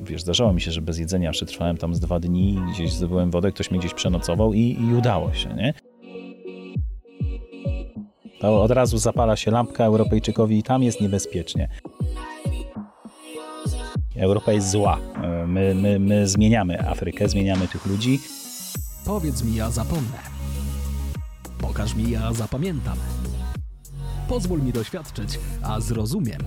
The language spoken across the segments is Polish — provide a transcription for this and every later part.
Wiesz, zdarzało mi się, że bez jedzenia przetrwałem tam z dwa dni, gdzieś zdobyłem wodę, ktoś mnie gdzieś przenocował i, i udało się, nie? To od razu zapala się lampka Europejczykowi i tam jest niebezpiecznie. Europa jest zła. E, my, my, my zmieniamy Afrykę, zmieniamy tych ludzi. Powiedz mi, ja zapomnę. Pokaż mi, ja zapamiętam. Pozwól mi doświadczyć, a zrozumiem.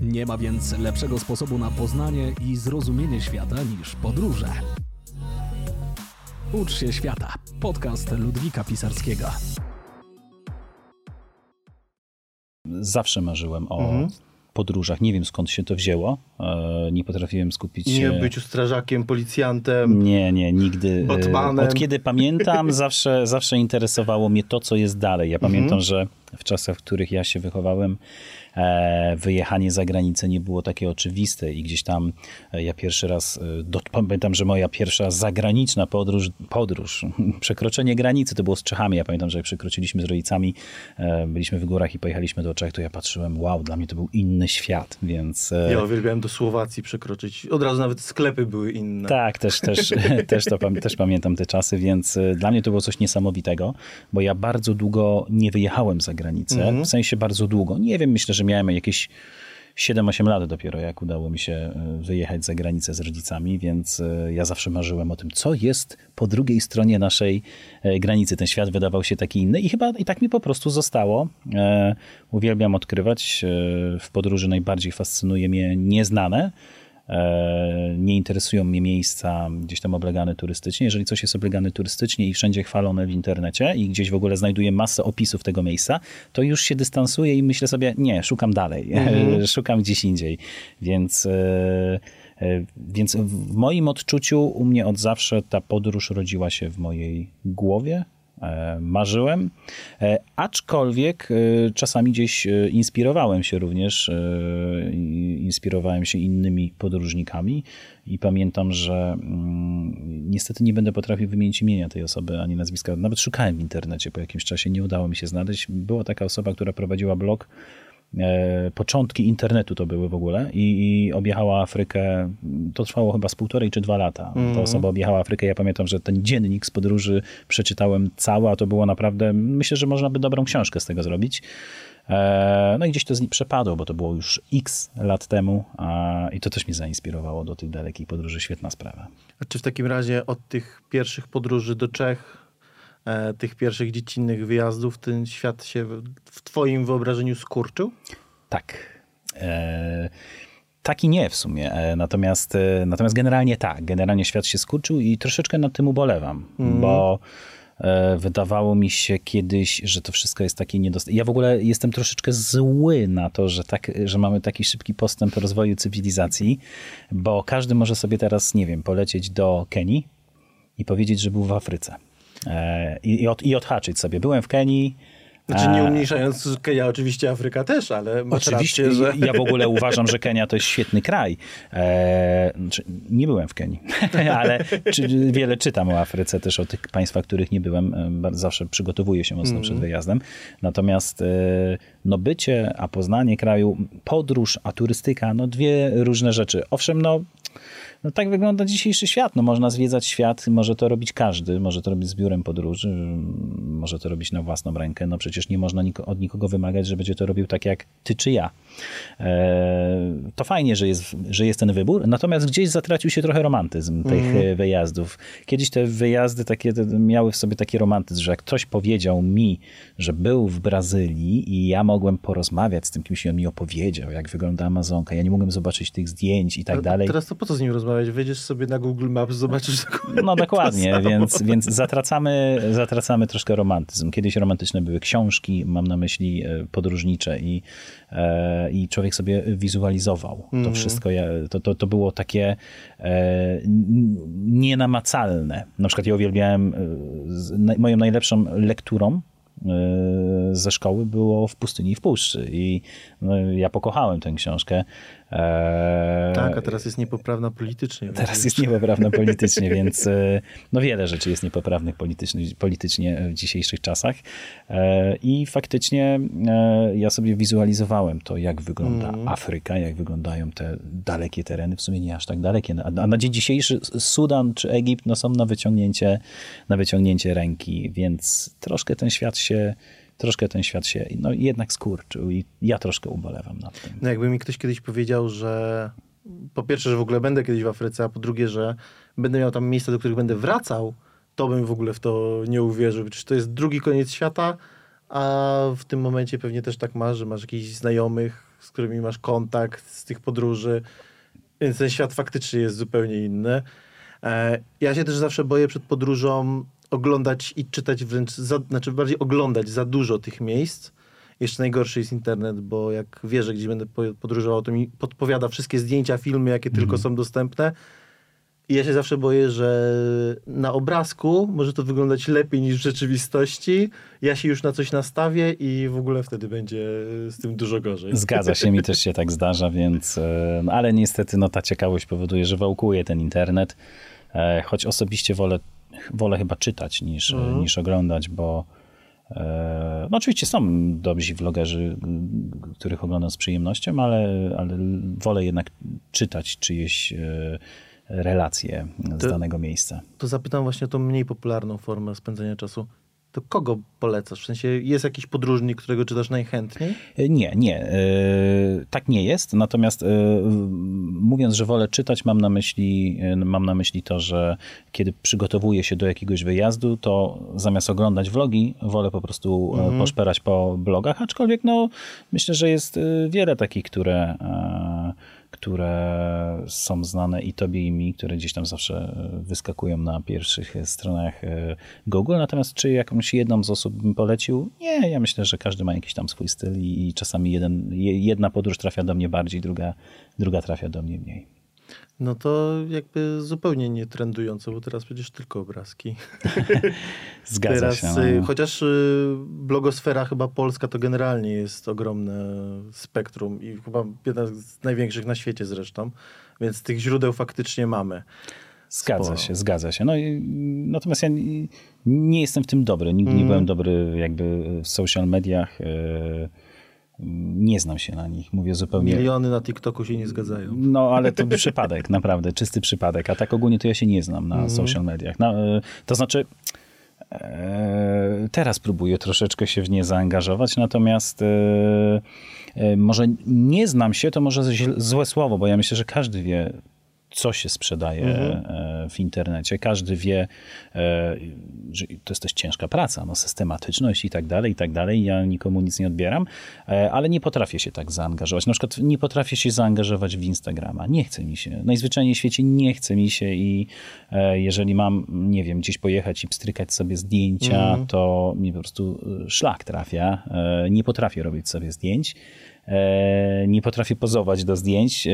Nie ma więc lepszego sposobu na poznanie i zrozumienie świata niż podróże. Ucz się świata. Podcast Ludwika Pisarskiego. Zawsze marzyłem o mhm. podróżach. Nie wiem skąd się to wzięło. E, nie potrafiłem skupić się. Nie byciu strażakiem, policjantem. Nie, nie, nigdy. E, Batmanem. Od kiedy pamiętam, zawsze, zawsze interesowało mnie to, co jest dalej. Ja pamiętam, mhm. że w czasach, w których ja się wychowałem, wyjechanie za granicę nie było takie oczywiste i gdzieś tam e, ja pierwszy raz, e, do, pamiętam, że moja pierwsza zagraniczna podróż, podróż, przekroczenie granicy to było z Czechami. Ja pamiętam, że jak przekroczyliśmy z rodzicami, byliśmy w górach i pojechaliśmy do Czech, to ja patrzyłem, wow, dla mnie to był inny świat, więc... Ja uwielbiałem do Słowacji przekroczyć. Od razu nawet sklepy były inne. Tak, też, też, też, to, też pamiętam te czasy, więc dla mnie to było coś niesamowitego, bo ja bardzo długo nie wyjechałem za granicę, mm -hmm. w sensie bardzo długo. Nie wiem, myślę, że miałem jakieś 7-8 lat dopiero, jak udało mi się e, wyjechać za granicę z rodzicami, więc e, ja zawsze marzyłem o tym, co jest po drugiej stronie naszej e, granicy. Ten świat wydawał się taki inny i chyba i tak mi po prostu zostało. Uwielbiam odkrywać. W podróży najbardziej fascynuje mnie nieznane nie interesują mnie miejsca gdzieś tam oblegane turystycznie. Jeżeli coś jest oblegane turystycznie i wszędzie chwalone w internecie i gdzieś w ogóle znajduję masę opisów tego miejsca, to już się dystansuję i myślę sobie, nie, szukam dalej, mhm. szukam gdzieś indziej. Więc e, e, więc w moim odczuciu u mnie od zawsze ta podróż rodziła się w mojej głowie, E, marzyłem, e, aczkolwiek e, czasami gdzieś inspirowałem się również, inspirowałem się innymi podróżnikami i pamiętam, że mm, niestety nie będę potrafił wymienić imienia tej osoby ani nazwiska. Nawet szukałem w internecie po jakimś czasie, nie udało mi się znaleźć. Była taka osoba, która prowadziła blog E, początki internetu to były w ogóle i, i, objechała Afrykę, to trwało chyba z półtorej czy dwa lata. Mm. Ta mhm. osoba objechała Afrykę, ja pamiętam, że ten dziennik z podróży przeczytałem cały, a to było naprawdę, myślę, że można by dobrą książkę z tego zrobić. E, no i gdzieś to z nim przepadło, bo to było już x lat temu a, i to też mnie zainspirowało do tych dalekich podróży. Świetna sprawa. A czy w takim razie od tych pierwszych podróży do Czech E, tych pierwszych dziecinnych wyjazdów ten świat się w twoim wyobrażeniu skurczył? Tak. E, tak i nie w sumie. E, natomiast, e, natomiast generalnie tak. Generalnie świat się skurczył i troszeczkę nad tym ubolewam, mm. bo e, wydawało mi się kiedyś, że to wszystko jest takie niedostępne. Ja w ogóle jestem troszeczkę zły na to, że, tak, że mamy taki szybki postęp rozwoju cywilizacji, bo każdy może sobie teraz, nie wiem, polecieć do Kenii i powiedzieć, że był w Afryce. E, i, i, od, i odhaczyć sobie. Byłem w Kenii, znaczy nie umniejszając Kenia, oczywiście Afryka też, ale Oczywiście, rację, że... ja w ogóle uważam, że Kenia to jest świetny kraj. E, znaczy, nie byłem w Kenii, ale czy, wiele czytam o Afryce, też o tych państwach, których nie byłem. E, zawsze przygotowuję się mocno mm. przed wyjazdem. Natomiast e, no bycie, a poznanie kraju, podróż, a turystyka, no dwie różne rzeczy. Owszem, no no tak wygląda dzisiejszy świat. No można zwiedzać świat, może to robić każdy, może to robić z biurem podróży, może to robić na własną rękę. No przecież nie można od nikogo wymagać, że będzie to robił tak jak ty czy ja. E, to fajnie, że jest, że jest ten wybór, natomiast gdzieś zatracił się trochę romantyzm tych mm. wyjazdów. Kiedyś te wyjazdy takie miały w sobie taki romantyzm, że jak ktoś powiedział mi, że był w Brazylii i ja mogłem porozmawiać z tym kimś i on mi opowiedział, jak wygląda Amazonka, ja nie mogłem zobaczyć tych zdjęć i tak dalej. Teraz to po co z nim rozmawiać? Wejdziesz sobie na Google Maps, zobaczysz No dokładnie, więc, więc zatracamy, zatracamy troszkę romantyzm. Kiedyś romantyczne były książki, mam na myśli e, podróżnicze i, e, i człowiek sobie wizualizował mm. to wszystko. To, to, to było takie e, nienamacalne. Na przykład ja uwielbiałem, moją najlepszą lekturą ze szkoły było w pustyni i w puszczy. I no, ja pokochałem tę książkę. Eee, tak, a teraz jest niepoprawna politycznie. Teraz jest niepoprawna politycznie, więc e, no wiele rzeczy jest niepoprawnych politycznie, politycznie w dzisiejszych czasach. E, I faktycznie ja sobie wizualizowałem to, jak wygląda mm. Afryka, jak wyglądają te dalekie tereny, w sumie nie aż tak dalekie. A na dzień dzisiejszy Sudan czy Egipt no, są na wyciągnięcie, na wyciągnięcie ręki, więc troszkę ten świat się troszkę ten świat się no, jednak skurczył i ja troszkę ubolewam nad tym. No jakby mi ktoś kiedyś powiedział, że po pierwsze, że w ogóle będę kiedyś w Afryce, a po drugie, że będę miał tam miejsca, do których będę wracał, to bym w ogóle w to nie uwierzył. Przecież to jest drugi koniec świata, a w tym momencie pewnie też tak masz, że masz jakichś znajomych, z którymi masz kontakt z tych podróży, więc ten świat faktycznie jest zupełnie inny. E, ja się też zawsze boję przed podróżą oglądać i czytać wręcz, za, znaczy bardziej oglądać za dużo tych miejsc. Jeszcze najgorszy jest internet, bo jak wie, że gdzieś będę podróżował, to mi podpowiada wszystkie zdjęcia, filmy, jakie tylko mhm. są dostępne. I ja się zawsze boję, że na obrazku może to wyglądać lepiej niż w rzeczywistości. Ja się już na coś nastawię i w ogóle wtedy będzie z tym dużo gorzej. Zgadza się, mi też się tak zdarza, więc. E, no, ale niestety no, ta ciekawość powoduje, że wałkuje ten internet. E, choć osobiście wolę wolę chyba czytać niż, mhm. niż oglądać, bo e, no oczywiście są dobrzy vlogerzy, których oglądam z przyjemnością, ale, ale wolę jednak czytać czyjeś e, relacje z to, danego miejsca. To zapytam właśnie o tą mniej popularną formę spędzania czasu to kogo polecasz? W sensie jest jakiś podróżnik, którego czytasz najchętniej? E, nie, nie. E, tak nie jest. Natomiast e, mówiąc, że wolę czytać, mam na myśli, mam na myśli to, że kiedy przygotowuję się do jakiegoś wyjazdu, to zamiast oglądać vlogi, wolę po prostu mhm. poszperać po blogach, aczkolwiek no, myślę, że jest wiele takich, które które są znane i tobie, i mi, które gdzieś tam zawsze e, wyskakują na pierwszych stronach e, Google. Natomiast czy jakąś jedną z osób bym polecił? Nie, ja myślę, że każdy ma jakiś tam swój styl i czasami jeden, jedna podróż trafia do mnie bardziej, druga, druga trafia do mnie mniej. No to jakby zupełnie nie trendująco, bo teraz przecież tylko obrazki. Zgadza teraz, się. No. Y, chociaż y, blogosfera chyba polska to generalnie jest ogromne spektrum i chyba jedna z największych na świecie zresztą, więc tych źródeł faktycznie mamy. Zgadza Sporo. się, zgadza się. No, natomiast ja nie jestem w tym dobry. Nigdy mm. nie byłem dobry jakby w social mediach. Yy nie znam się na nich, mówię zupełnie. Miliony na TikToku się nie zgadzają. No, ale to przypadek, naprawdę, czysty przypadek. A tak ogólnie to ja się nie znam na mm. social mediach. No, to znaczy, e, teraz próbuję troszeczkę się w nie zaangażować, natomiast e, może nie znam się, to może złe słowo, bo ja myślę, że każdy wie, co się sprzedaje mhm. E, w internecie. Każdy wie, e, że to jest też ciężka praca, no, systematyczność i tak dalej, i tak dalej. Ja nikomu nic nie odbieram, e, ale nie potrafię się tak zaangażować. Na przykład nie potrafię się zaangażować w Instagrama. Nie chce mi się. Najzwyczajniej w świecie nie chce mi się i jeżeli mam, nie wiem, gdzieś pojechać i pstrykać sobie zdjęcia, mhm. to mi po prostu szlak trafia. Nie potrafię robić sobie zdjęć. E, nie potrafię pozować do zdjęć. E,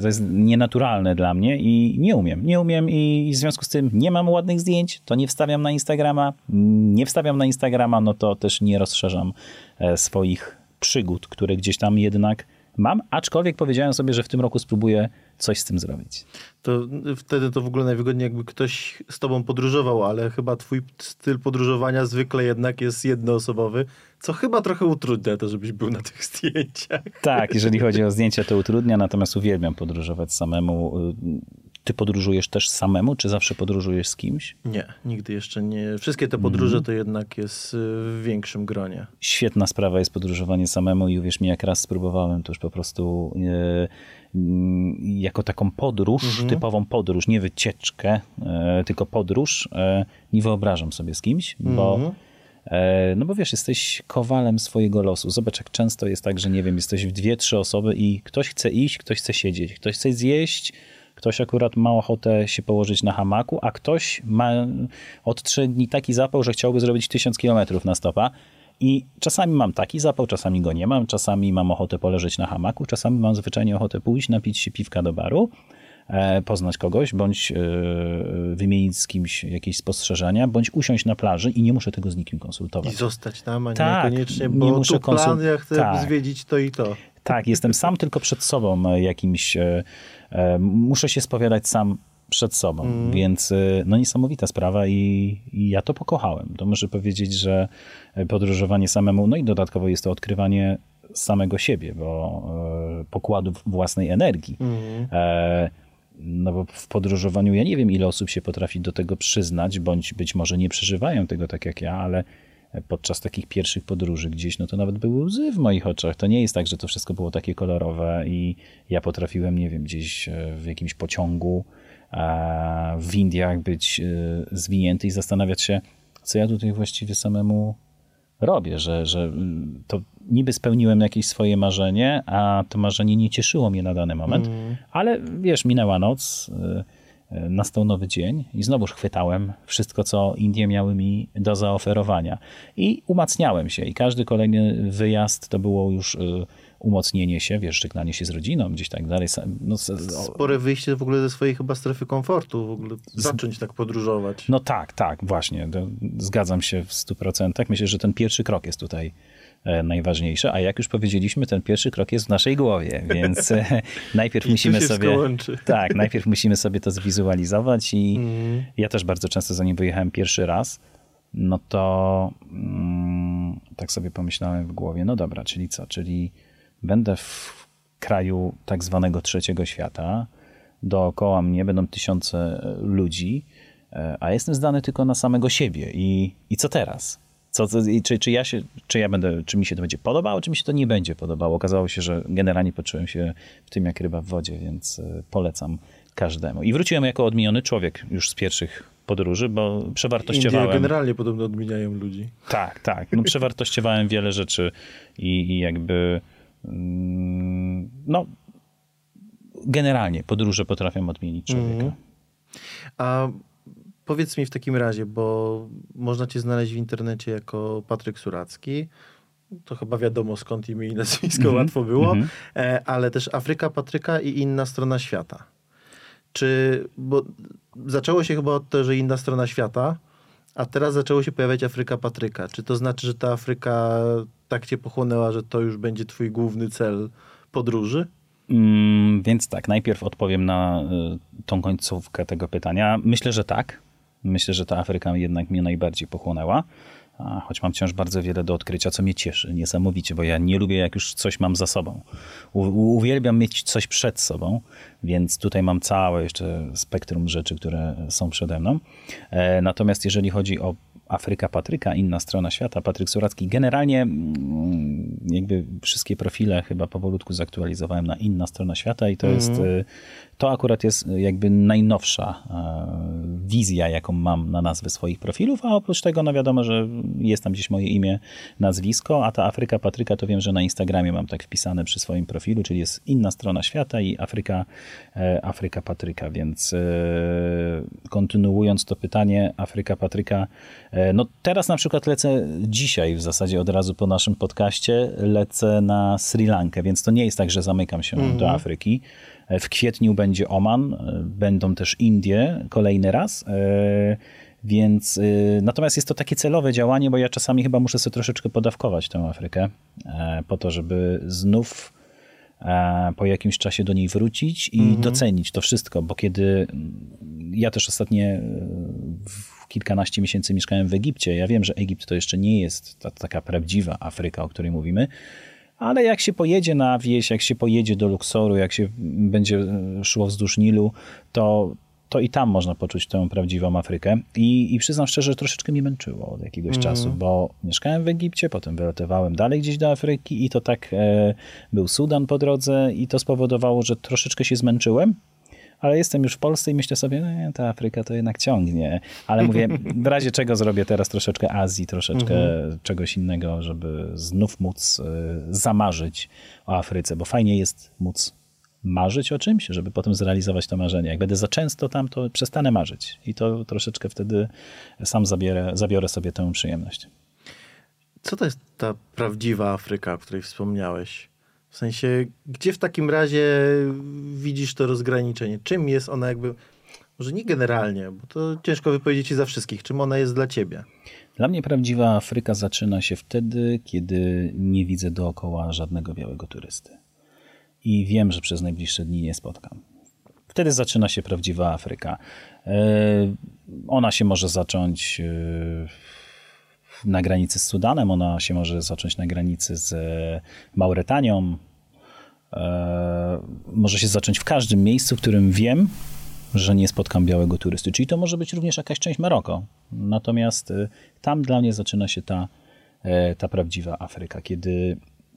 to jest nienaturalne dla mnie i nie umiem. Nie umiem i w związku z tym nie mam ładnych zdjęć, to nie wstawiam na Instagrama. Nie wstawiam na Instagrama, no to też nie rozszerzam e, swoich przygód, które gdzieś tam jednak mam, aczkolwiek powiedziałem sobie, że w tym roku spróbuję coś z tym zrobić. To wtedy to w ogóle najwygodniej, jakby ktoś z tobą podróżował, ale chyba twój styl podróżowania zwykle jednak jest jednoosobowy, co chyba trochę utrudnia to, żebyś był na tych zdjęciach. Tak, jeżeli chodzi o zdjęcia, to utrudnia, natomiast uwielbiam podróżować samemu. Ty podróżujesz też samemu, czy zawsze podróżujesz z kimś? Nie, nigdy jeszcze nie. Wszystkie te podróże mm. to jednak jest y, w większym gronie. Świetna sprawa jest podróżowanie samemu i uwierz mi, jak raz spróbowałem, to już po prostu yy, jako taką podróż, mhm. typową podróż, nie wycieczkę, yy, tylko podróż, yy, nie wyobrażam sobie z kimś, bo mhm. no bo wiesz, jesteś kowalem swojego losu. Zobacz, jak często jest tak, że nie wiem, jesteś w dwie, trzy osoby i ktoś chce iść, ktoś chce siedzieć, ktoś chce zjeść, Ktoś akurat ma ochotę się położyć na hamaku, a ktoś ma od trzech dni taki zapał, że chciałby zrobić tysiąc kilometrów na stopa. I czasami mam taki zapał, czasami go nie mam, czasami mam ochotę poleżeć na hamaku, czasami mam zwyczajnie ochotę pójść, napić się piwka do baru, e, poznać kogoś, bądź e, wymienić z kimś jakieś spostrzeżenia, bądź usiąść na plaży i nie muszę tego z nikim konsultować. I zostać tam, a tak, niekoniecznie, bo nie muszę tu plan, ja chcę tak. zwiedzić to i to. Tak, jestem sam tylko przed sobą e, jakimś. E, e, muszę się spowiadać sam przed sobą, mm. więc no niesamowita sprawa i, i, ja to pokochałem. To muszę powiedzieć, że podróżowanie samemu, no i dodatkowo jest to odkrywanie samego siebie, bo e, pokładów własnej energii. Mm. E, no bo w podróżowaniu ja nie wiem, ile osób się potrafi do tego przyznać, bądź być może nie przeżywają tego tak jak ja, ale podczas takich pierwszych podróży gdzieś, no to nawet były łzy w moich oczach. To nie jest tak, że to wszystko było takie kolorowe i ja potrafiłem, nie wiem, gdzieś e, w jakimś pociągu w Indiach być e, zwinięty i zastanawiać się, co ja tutaj właściwie samemu robię, że, że mm, to niby spełniłem jakieś swoje marzenie, a to marzenie nie cieszyło mnie na dany moment, mm. ale wiesz, minęła noc, nastał nowy dzień i znowuż chwytałem wszystko, co Indie miały mi do zaoferowania i umacniałem się i każdy kolejny wyjazd to było już y, umocnienie się, wiesz, żegnanie się z rodziną, gdzieś tak dalej. No, Spore wyjście w ogóle ze swojej chyba strefy komfortu, w ogóle zacząć tak podróżować. No tak, tak, właśnie. Zgadzam się w stu procentach. Myślę, że ten pierwszy krok jest tutaj e, najważniejsze, a jak już powiedzieliśmy, ten pierwszy krok jest w naszej głowie, więc e, najpierw musimy sobie tak, najpierw musimy sobie to zwizualizować i mm. ja też bardzo często zanim wyjechałem pierwszy raz, no to mm, tak sobie pomyślałem w głowie, no dobra, czyli co, czyli będę w kraju tak zwanego trzeciego świata, dookoła mnie będą tysiące e, ludzi, e, a jestem zdany tylko na samego siebie. I, i co teraz? Co, czy, czy, ja się, czy ja będę, czy mi się to będzie podobało, czy mi się to nie będzie podobało. Okazało się, że generalnie poczułem się w tym jak ryba w wodzie, więc e, polecam każdemu. I wróciłem jako odmieniony człowiek już z pierwszych podróży, bo przewartościowałem... Indie generalnie podobno odmieniają ludzi. Tak, tak. No, przewartościowałem wiele rzeczy i, i jakby Mm, no, generalnie podróże potrafią odmienić człowieka. Mm. A powiedz mi w takim razie, bo można cię znaleźć w internecie jako Patryk Suracki. To chyba wiadomo skąd imię i nazwisko mm -hmm. łatwo było, mm -hmm. ale też Afryka Patryka i inna strona świata. Czy, bo zaczęło się chyba od tego, że inna strona świata, a teraz zaczęło się pojawiać Afryka Patryka. Czy to znaczy, że ta Afryka tak cię pochłonęła, że to już będzie twój główny cel podróży? Mm, więc tak, najpierw odpowiem na y, tą końcówkę tego pytania. Myślę, że tak. Myślę, że ta Afryka jednak mnie najbardziej pochłonęła. Choć mam wciąż bardzo wiele do odkrycia, co mnie cieszy niesamowicie, bo ja nie lubię, jak już coś mam za sobą. U, uwielbiam mieć coś przed sobą, więc tutaj mam całe jeszcze spektrum rzeczy, które są przede mną. E, natomiast jeżeli chodzi o Afryka Patryka, inna strona świata, Patryk Suracki. Generalnie mm, jakby wszystkie profile chyba powolutku zaktualizowałem na inna strona świata i to mm. jest y, to akurat jest jakby najnowsza e, wizja, jaką mam na nazwy swoich profilów, a oprócz tego no wiadomo, że jest tam gdzieś moje imię, nazwisko, a ta Afryka Patryka to wiem, że na Instagramie mam tak wpisane przy swoim profilu, czyli jest inna strona świata i Afryka, e, Afryka Patryka, więc e, kontynuując to pytanie, Afryka Patryka, no teraz na przykład lecę dzisiaj w zasadzie od razu po naszym podcaście, lecę na Sri Lankę, więc to nie jest tak, że zamykam się mm -hmm. do Afryki. W kwietniu będzie Oman, będą też Indie kolejny raz. E, więc natomiast jest to takie celowe działanie, bo ja czasami chyba muszę sobie troszeczkę podawkować tę Afrykę, e, po to, żeby znów e, po jakimś czasie do niej wrócić i mhm. docenić to wszystko, bo kiedy ja też ostatnie kilkanaście miesięcy mieszkałem w Egipcie, ja wiem, że Egipt to jeszcze nie jest ta, taka prawdziwa Afryka, o której mówimy, ale jak się pojedzie na wieś, jak się pojedzie do Luksoru, jak się będzie szło wzdłuż Nilu, to, to i tam można poczuć tę prawdziwą Afrykę. I, i przyznam szczerze, że troszeczkę mnie męczyło od jakiegoś mm. czasu, bo mieszkałem w Egipcie, potem wylatywałem dalej gdzieś do Afryki i to tak e, był Sudan po drodze i to spowodowało, że troszeczkę się zmęczyłem ale jestem już w Polsce i myślę sobie, no ta Afryka to jednak ciągnie. Ale mówię, w razie czego zrobię teraz troszeczkę Azji, troszeczkę mhm. czegoś innego, żeby znów móc y, zamarzyć o Afryce, bo fajnie jest móc marzyć o czymś, żeby potem zrealizować to marzenie. Jak będę za często tam, to przestanę marzyć i to troszeczkę wtedy sam zabierę, zabiorę sobie tę przyjemność. Co to jest ta prawdziwa Afryka, o której wspomniałeś? W sensie, gdzie w takim razie widzisz to rozgraniczenie? Czym jest ona jakby, może nie generalnie, bo to ciężko wypowiedzieć za wszystkich, czym ona jest dla ciebie? Dla mnie prawdziwa Afryka zaczyna się wtedy, kiedy nie widzę dookoła żadnego białego turysty. i wiem, że przez najbliższe dni nie spotkam. Wtedy zaczyna się prawdziwa Afryka. E, ona się może zacząć e, na granicy z Sudanem, ona się może zacząć na granicy z Mauretanią, może się zacząć w każdym miejscu, w którym wiem, że nie spotkam białego turysty. Czyli to może być również jakaś część Maroko. Natomiast tam dla mnie zaczyna się ta, ta prawdziwa Afryka, kiedy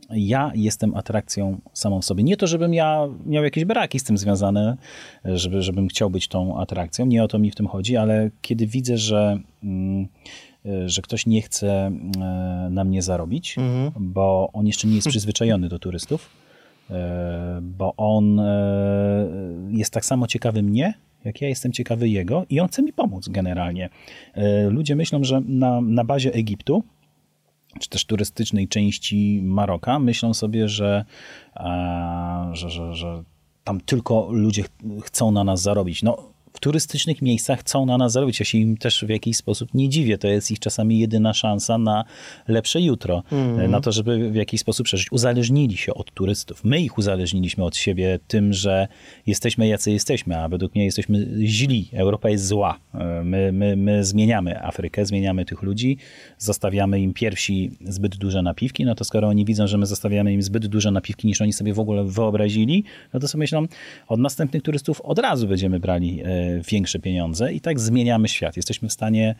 ja jestem atrakcją samą w sobie. Nie to, żebym ja miał jakieś braki z tym związane, żeby, żebym chciał być tą atrakcją, nie o to mi w tym chodzi, ale kiedy widzę, że, mm, że ktoś nie chce e, na mnie zarobić, mhm. bo on jeszcze nie jest przyzwyczajony do turystów, e, bo on jest tak samo ciekawy mnie, jak ja jestem ciekawy jego i on chce mi pomóc generalnie. Ludzie myślą, że na, na bazie Egiptu czy też turystycznej części Maroka, myślą sobie, że, że, że, że tam tylko ludzie chcą na nas zarobić. No, turystycznych miejscach chcą na nas zarobić. Ja się im też w jakiś sposób nie dziwię. To jest ich czasami jedyna szansa na lepsze jutro, mm. na to, żeby w jakiś sposób przeżyć. Uzależnili się od turystów. My ich uzależniliśmy od siebie tym, że jesteśmy jacy jesteśmy, a według mnie jesteśmy źli. Europa jest zła. My, my, my zmieniamy Afrykę, zmieniamy tych ludzi, zostawiamy im pierwsi zbyt duże napiwki, no to skoro oni widzą, że my zostawiamy im zbyt duże napiwki, niż oni sobie w ogóle wyobrazili, no to sobie myślą, od następnych turystów od razu będziemy brali e, większe pieniądze i tak zmieniamy świat. Jesteśmy w stanie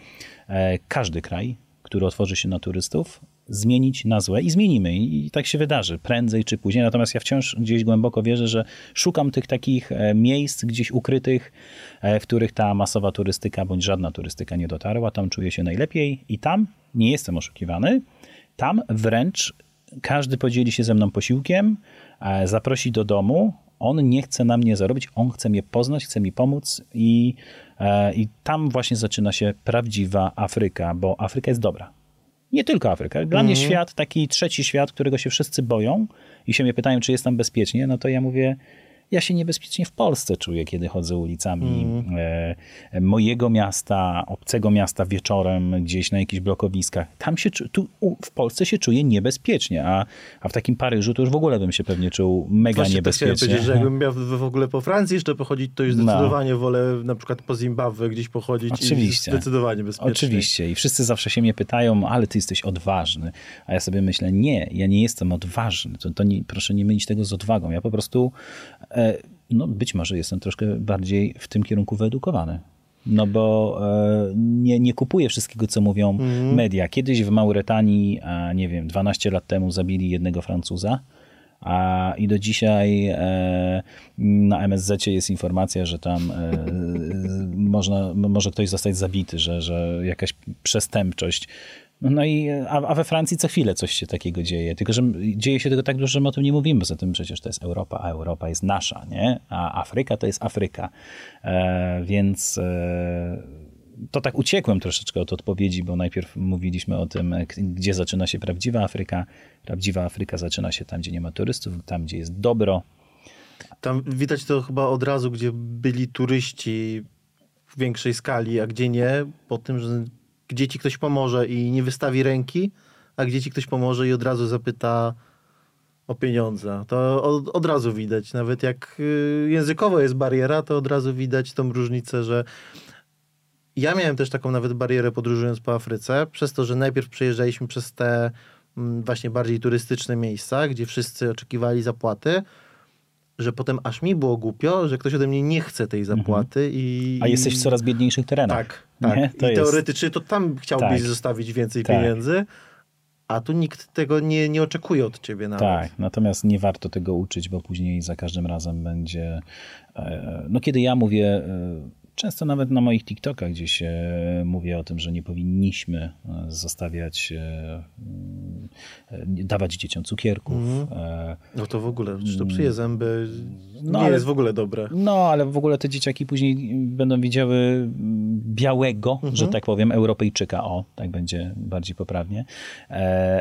e, każdy kraj, który otworzy się na turystów, zmienić na złe i zmienimy. I tak się wydarzy, prędzej czy później. Natomiast ja wciąż gdzieś głęboko wierzę, że szukam tych takich e, miejsc gdzieś ukrytych, e, w których ta masowa turystyka bądź żadna turystyka nie dotarła. Tam czuję się najlepiej i tam nie jestem oszukiwany. Tam wręcz każdy podzieli się ze mną posiłkiem, zaprosi do domu, on nie chce na mnie zarobić, on chce mnie poznać, chce mi pomóc i, e, i tam właśnie zaczyna się prawdziwa Afryka, bo Afryka jest dobra. Nie tylko Afryka. Dla mm. mnie mhm. świat, taki trzeci świat, którego się wszyscy boją i się mnie pytają, czy jest tam bezpiecznie, no to ja mówię, ja się niebezpiecznie w Polsce czuję, kiedy chodzę ulicami mm. e, mojego miasta, obcego miasta wieczorem, gdzieś na jakichś blokowiskach. Tam się, tu w Polsce się czuję niebezpiecznie, a, a w takim Paryżu to już w ogóle bym się pewnie czuł mega Właśnie niebezpiecznie. Właśnie powiedzieć, że jakbym miał w ogóle po Francji jeszcze pochodzić, to już no. zdecydowanie no. wolę na przykład po Zimbabwe gdzieś pochodzić Oczywiście. i zdecydowanie bezpiecznie. Oczywiście i wszyscy zawsze się mnie pytają, ale ty jesteś odważny. A ja sobie myślę, nie, ja nie jestem odważny. To, to nie, proszę nie mylić tego z odwagą. Ja po prostu no być może jestem troszkę bardziej w tym kierunku wyedukowany. No bo e, nie, nie kupuję wszystkiego, co mówią mm. media. Kiedyś w Mauretanii, nie wiem, 12 lat temu zabili jednego Francuza, a i do dzisiaj e, na MSZ jest informacja, że tam e, można, może ktoś zostać zabity, że, że jakaś przestępczość no i, a, a, we Francji co chwilę coś się takiego dzieje. Tylko, że dzieje się tego tak dużo, że my o tym nie mówimy. Poza tym przecież to jest Europa, a Europa jest nasza, nie? A Afryka to jest Afryka. E, więc e, to tak uciekłem troszeczkę od odpowiedzi, bo najpierw mówiliśmy o tym, gdzie zaczyna się prawdziwa Afryka. Prawdziwa Afryka zaczyna się tam, gdzie nie ma turystów, tam, gdzie jest dobro. Tam widać to chyba od razu, gdzie byli turyści w większej skali, a gdzie nie, po tym, że gdzie ci ktoś pomoże i nie wystawi ręki, a gdzie ci ktoś pomoże i od razu zapyta o pieniądze. To od, od razu widać. Nawet jak y, językowo jest bariera, to od razu widać tą różnicę, że ja miałem też taką nawet barierę podróżując po Afryce, przez to, że najpierw przejeżdżaliśmy przez te mm, właśnie bardziej turystyczne miejsca, gdzie wszyscy oczekiwali zapłaty, że potem aż mi było głupio, że ktoś ode mnie nie chce tej mhm. zapłaty. Mhm. I... A jesteś w coraz biedniejszych terenach. Tak, tak. To I jest... teoretycznie to tam chciałbyś tak. zostawić więcej tak. pieniędzy, a tu nikt tego nie, nie oczekuje od ciebie nawet. Tak, natomiast nie warto tego uczyć, bo później za każdym razem będzie... E, no kiedy ja mówię e, Często nawet na moich TikTokach gdzieś e, mówię o tym, że nie powinniśmy e, zostawiać, e, dawać dzieciom cukierków. Mm. No to w ogóle, czy to psuje zęby, no, nie ale, jest w ogóle dobre. No, ale w ogóle te dzieciaki później będą widziały białego, że mhm. tak powiem, Europejczyka, o, tak będzie bardziej poprawnie,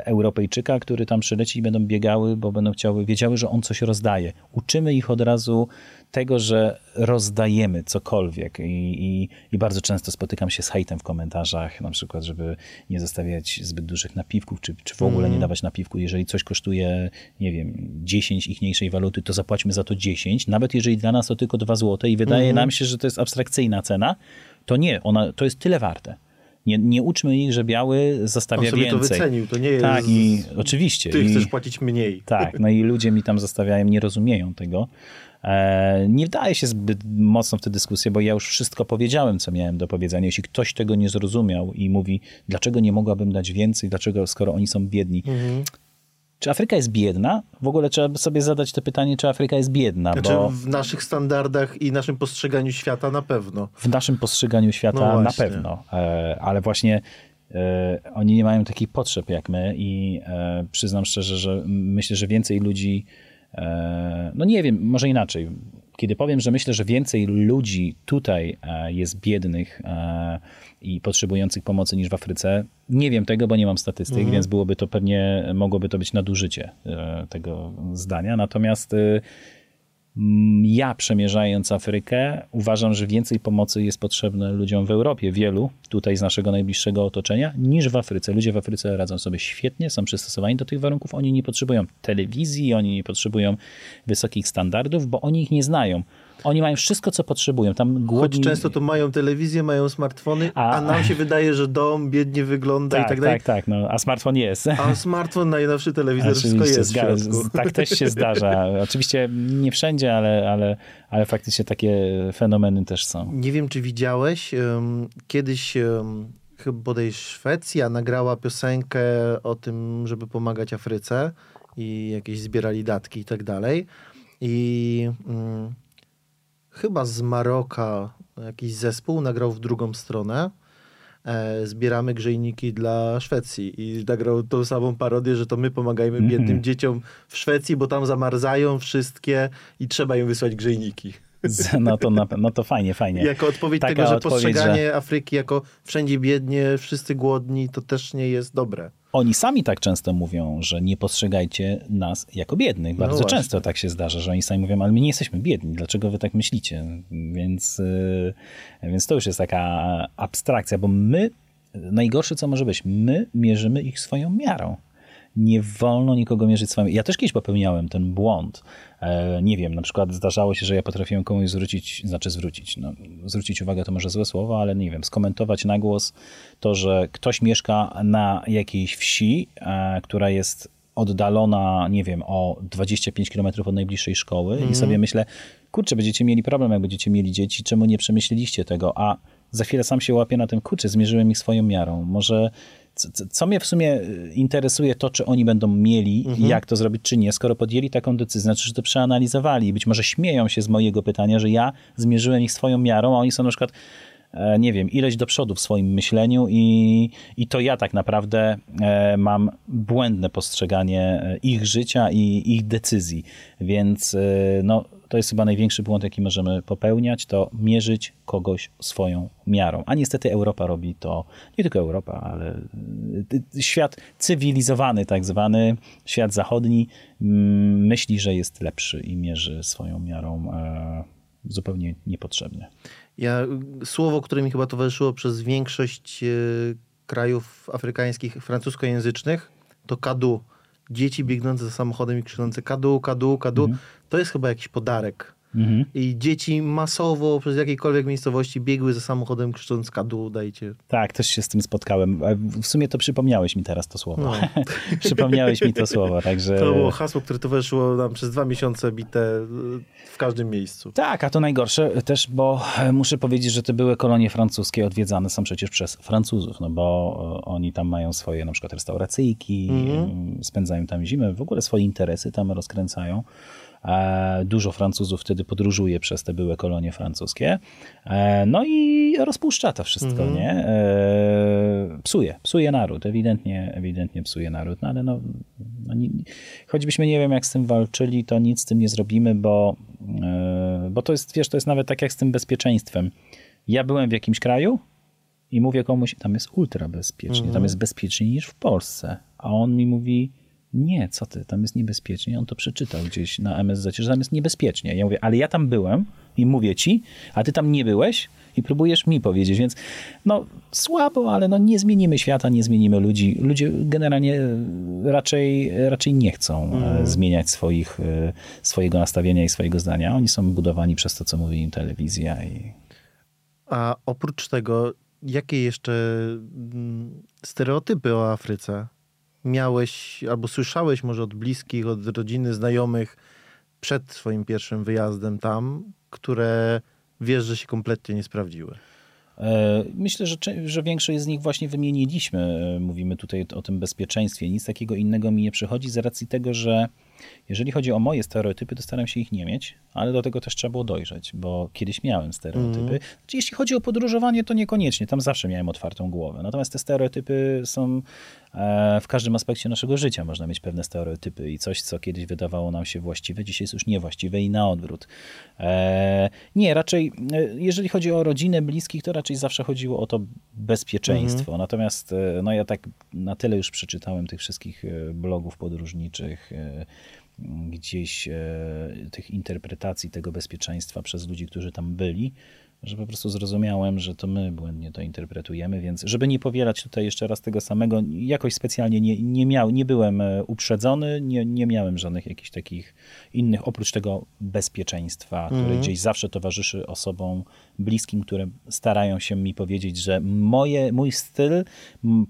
Europejczyka, który tam przyleci i będą biegały, bo będą chciały, wiedziały, że on coś rozdaje. Uczymy ich od razu tego, że rozdajemy cokolwiek i, i, i, bardzo często spotykam się z hejtem w komentarzach, na przykład, żeby nie zostawiać zbyt dużych napiwków, czy, czy w ogóle nie dawać napiwku. Jeżeli coś kosztuje, nie wiem, 10 ichniejszej waluty, to zapłaćmy za to 10, nawet jeżeli dla nas to tylko 2 zł i wydaje mm. nam się, że to jest abstrakcyjna cena, to nie, ona, to jest tyle warte. Nie, nie uczmy ich, że biały zostawia On sobie więcej. to wycenił, to nie jest... Tak, i oczywiście. Ty i, chcesz płacić mniej. Tak, no i ludzie mi tam zostawiają, nie rozumieją tego. E, nie wdaję się zbyt mocno w tę dyskusję, bo ja już wszystko powiedziałem, co miałem do powiedzenia. Jeśli ktoś tego nie zrozumiał i mówi, dlaczego nie mogłabym dać więcej, dlaczego, skoro oni są biedni. Mhm. Czy Afryka jest biedna? W ogóle trzeba sobie zadać to pytanie, czy Afryka jest biedna. Znaczy bo... w naszych standardach i naszym postrzeganiu świata na pewno. W naszym postrzeganiu świata no na pewno. E, ale właśnie e, oni nie mają takich potrzeb jak my i przyznam szczerze, że myślę, że więcej ludzi E, no nie wiem, może inaczej. Kiedy powiem, że myślę, że więcej ludzi tutaj e, jest biednych e, i potrzebujących pomocy niż w Afryce, nie wiem tego, bo nie mam statystyk, mhm. więc byłoby to pewnie, mogłoby to być nadużycie tego zdania. Natomiast ja przemierzając Afrykę, uważam, że więcej pomocy jest potrzebne ludziom w Europie, wielu tutaj z naszego najbliższego otoczenia, niż w Afryce. Ludzie w Afryce radzą sobie świetnie, są przystosowani do tych warunków. Oni nie potrzebują telewizji, oni nie potrzebują wysokich standardów, bo oni ich nie znają. Oni mają wszystko, co potrzebują. Tam głodni... Choć często to mają telewizję, mają smartfony, a, a nam się wydaje, że dom biednie wygląda tak, i tak dalej. Tak, tak, no, a smartfon jest. A smartfon, najnowszy telewizor, Oczywiście, wszystko jest w Tak też się zdarza. Oczywiście nie wszędzie, ale, ale, ale faktycznie takie fenomeny też są. Nie wiem, czy widziałeś, um, kiedyś um, chyba bodaj Szwecja nagrała piosenkę o tym, żeby pomagać Afryce i jakieś zbierali datki i tak dalej. I... Um, chyba z Maroka jakiś zespół nagrał w drugą stronę. E, zbieramy grzejniki dla Szwecji i nagrał tą samą parodię, że to my pomagajmy mm biednym dzieciom w Szwecji, bo tam zamarzają wszystkie i trzeba im wysłać grzejniki. No to, no to fajnie, fajnie. Jako odpowiedź Taka tego, że odpowiedź, postrzeganie że... Afryki jako wszędzie biednie, wszyscy głodni, to też nie jest dobre. Oni sami tak często mówią, że nie postrzegajcie nas jako biednych. Bardzo no często tak się zdarza, że oni sami mówią, ale my nie jesteśmy biedni, dlaczego wy tak myślicie? Więc, yy, więc to już jest taka abstrakcja, bo my, najgorsze co może być, my mierzymy ich swoją miarą nie wolno nikogo mierzyć swoim. Ja też kiedyś popełniałem ten błąd. E, nie wiem, na przykład zdarzało się, że ja potrafiłem komuś zwrócić, znaczy zwrócić, no, zwrócić uwagę to może złe słowo, ale nie wiem, skomentować na głos to, że ktoś mieszka na jakiejś wsi, e, która jest oddalona, nie wiem, o 25 km od najbliższej szkoły mm. i sobie myślę, kurczę, będziecie mieli problem, jak będziecie mieli dzieci, czemu nie przemyśleliście tego, a za chwilę sam się łapię na tym, kurczę, zmierzyłem ich swoją miarą. Może co, co, mnie w sumie y, interesuje, to czy oni będą mieli, mhm. jak to zrobić, czy nie, skoro podjęli taką decyzję, znaczy, że to przeanalizowali. Być może śmieją się z mojego pytania, że ja zmierzyłem ich swoją miarą, a oni są na przykład nie wiem, ileś do przodu w swoim myśleniu i, i to ja tak naprawdę e, mam błędne postrzeganie e, ich życia i ich decyzji. Więc no, to jest chyba największy błąd, jaki możemy popełniać, to mierzyć kogoś swoją miarą. A niestety Europa robi to, nie tylko Europa, ale świat cywilizowany, tak zwany, świat zachodni, mm, myśli, że jest lepszy i mierzy swoją miarą e, zupełnie niepotrzebnie. Ja, słowo, które mi chyba towarzyszyło przez większość e, krajów afrykańskich francuskojęzycznych, to kadu dzieci biegnące za samochodem i krzyczące kadu, kadu, kadu. Mhm. To jest chyba jakiś podarek Mhm. I dzieci masowo przez jakiejkolwiek miejscowości biegły za samochodem krzycząc kadu, dajcie. Tak, też się z tym spotkałem. W sumie to przypomniałeś mi teraz to słowo. No. przypomniałeś mi to słowo, także... To było hasło, które towarzyszyło nam przez dwa miesiące bite w każdym miejscu. Tak, a to najgorsze też, bo muszę powiedzieć, że te były kolonie francuskie odwiedzane są przecież przez Francuzów, no bo oni tam mają swoje na przykład restauracyjki, mhm. spędzają tam zimę, w ogóle swoje interesy tam rozkręcają. E, dużo Francuzów wtedy podróżuje przez te były kolonie francuskie. E, no i rozpuszcza to wszystko, -hmm. nie? E, psuje, psuje naród, ewidentnie, ewidentnie psuje naród, no ale no, no nie, choćbyśmy nie wiem jak z tym walczyli, to nic z tym nie zrobimy, bo, bo to jest, wiesz, to jest nawet tak jak z tym bezpieczeństwem. Ja byłem w jakimś kraju i mówię komuś, tam jest ultra bezpiecznie, mm -hmm. tam mhm. jest bezpieczniej niż w Polsce, a on mi mówi, Nie, co ty, tam jest niebezpiecznie. On to przeczytał gdzieś na MSZ, że tam jest niebezpiecznie. Ja mówię, ale ja tam byłem i mówię ci, a ty tam nie byłeś i próbujesz mi powiedzieć, więc no słabo, ale no nie zmienimy świata, nie zmienimy ludzi. Ludzie generalnie raczej, raczej nie chcą mm. zmieniać swoich, e, swojego nastawienia i swojego zdania. Oni są budowani przez to, co mówi im telewizja. I... A oprócz tego, jakie jeszcze mm, stereotypy o Afryce miałeś albo słyszałeś może od bliskich, od rodziny, znajomych przed swoim pierwszym wyjazdem tam, które wiesz, że się kompletnie nie sprawdziły? E, myślę, że, że większość z nich właśnie wymieniliśmy. E, mówimy tutaj o tym bezpieczeństwie. Nic takiego innego mi nie przychodzi z racji tego, że jeżeli chodzi o moje stereotypy, to staram się ich nie mieć, ale do tego też trzeba było dojrzeć, bo kiedyś miałem stereotypy. Mm. Znaczy, jeśli chodzi o podróżowanie, to niekoniecznie, tam zawsze miałem otwartą głowę. Natomiast te stereotypy są e, w każdym aspekcie naszego życia. Można mieć pewne stereotypy i coś, co kiedyś wydawało nam się właściwe, dzisiaj jest już niewłaściwe i na odwrót. E, nie, raczej, e, jeżeli chodzi o rodzinę, bliskich, to raczej zawsze chodziło o to bezpieczeństwo. Mm. Natomiast no ja tak na tyle już przeczytałem tych wszystkich blogów podróżniczych, gdzieś e, tych interpretacji tego bezpieczeństwa przez ludzi, którzy tam byli, że po prostu zrozumiałem, że to my błędnie to interpretujemy, więc żeby nie powielać tutaj jeszcze raz tego samego, jakoś specjalnie nie, nie, miał, nie byłem e, uprzedzony, nie, nie miałem żadnych jakichś takich innych, oprócz tego bezpieczeństwa, które mm. gdzieś zawsze towarzyszy osobom bliskim, które starają się mi powiedzieć, że moje, mój styl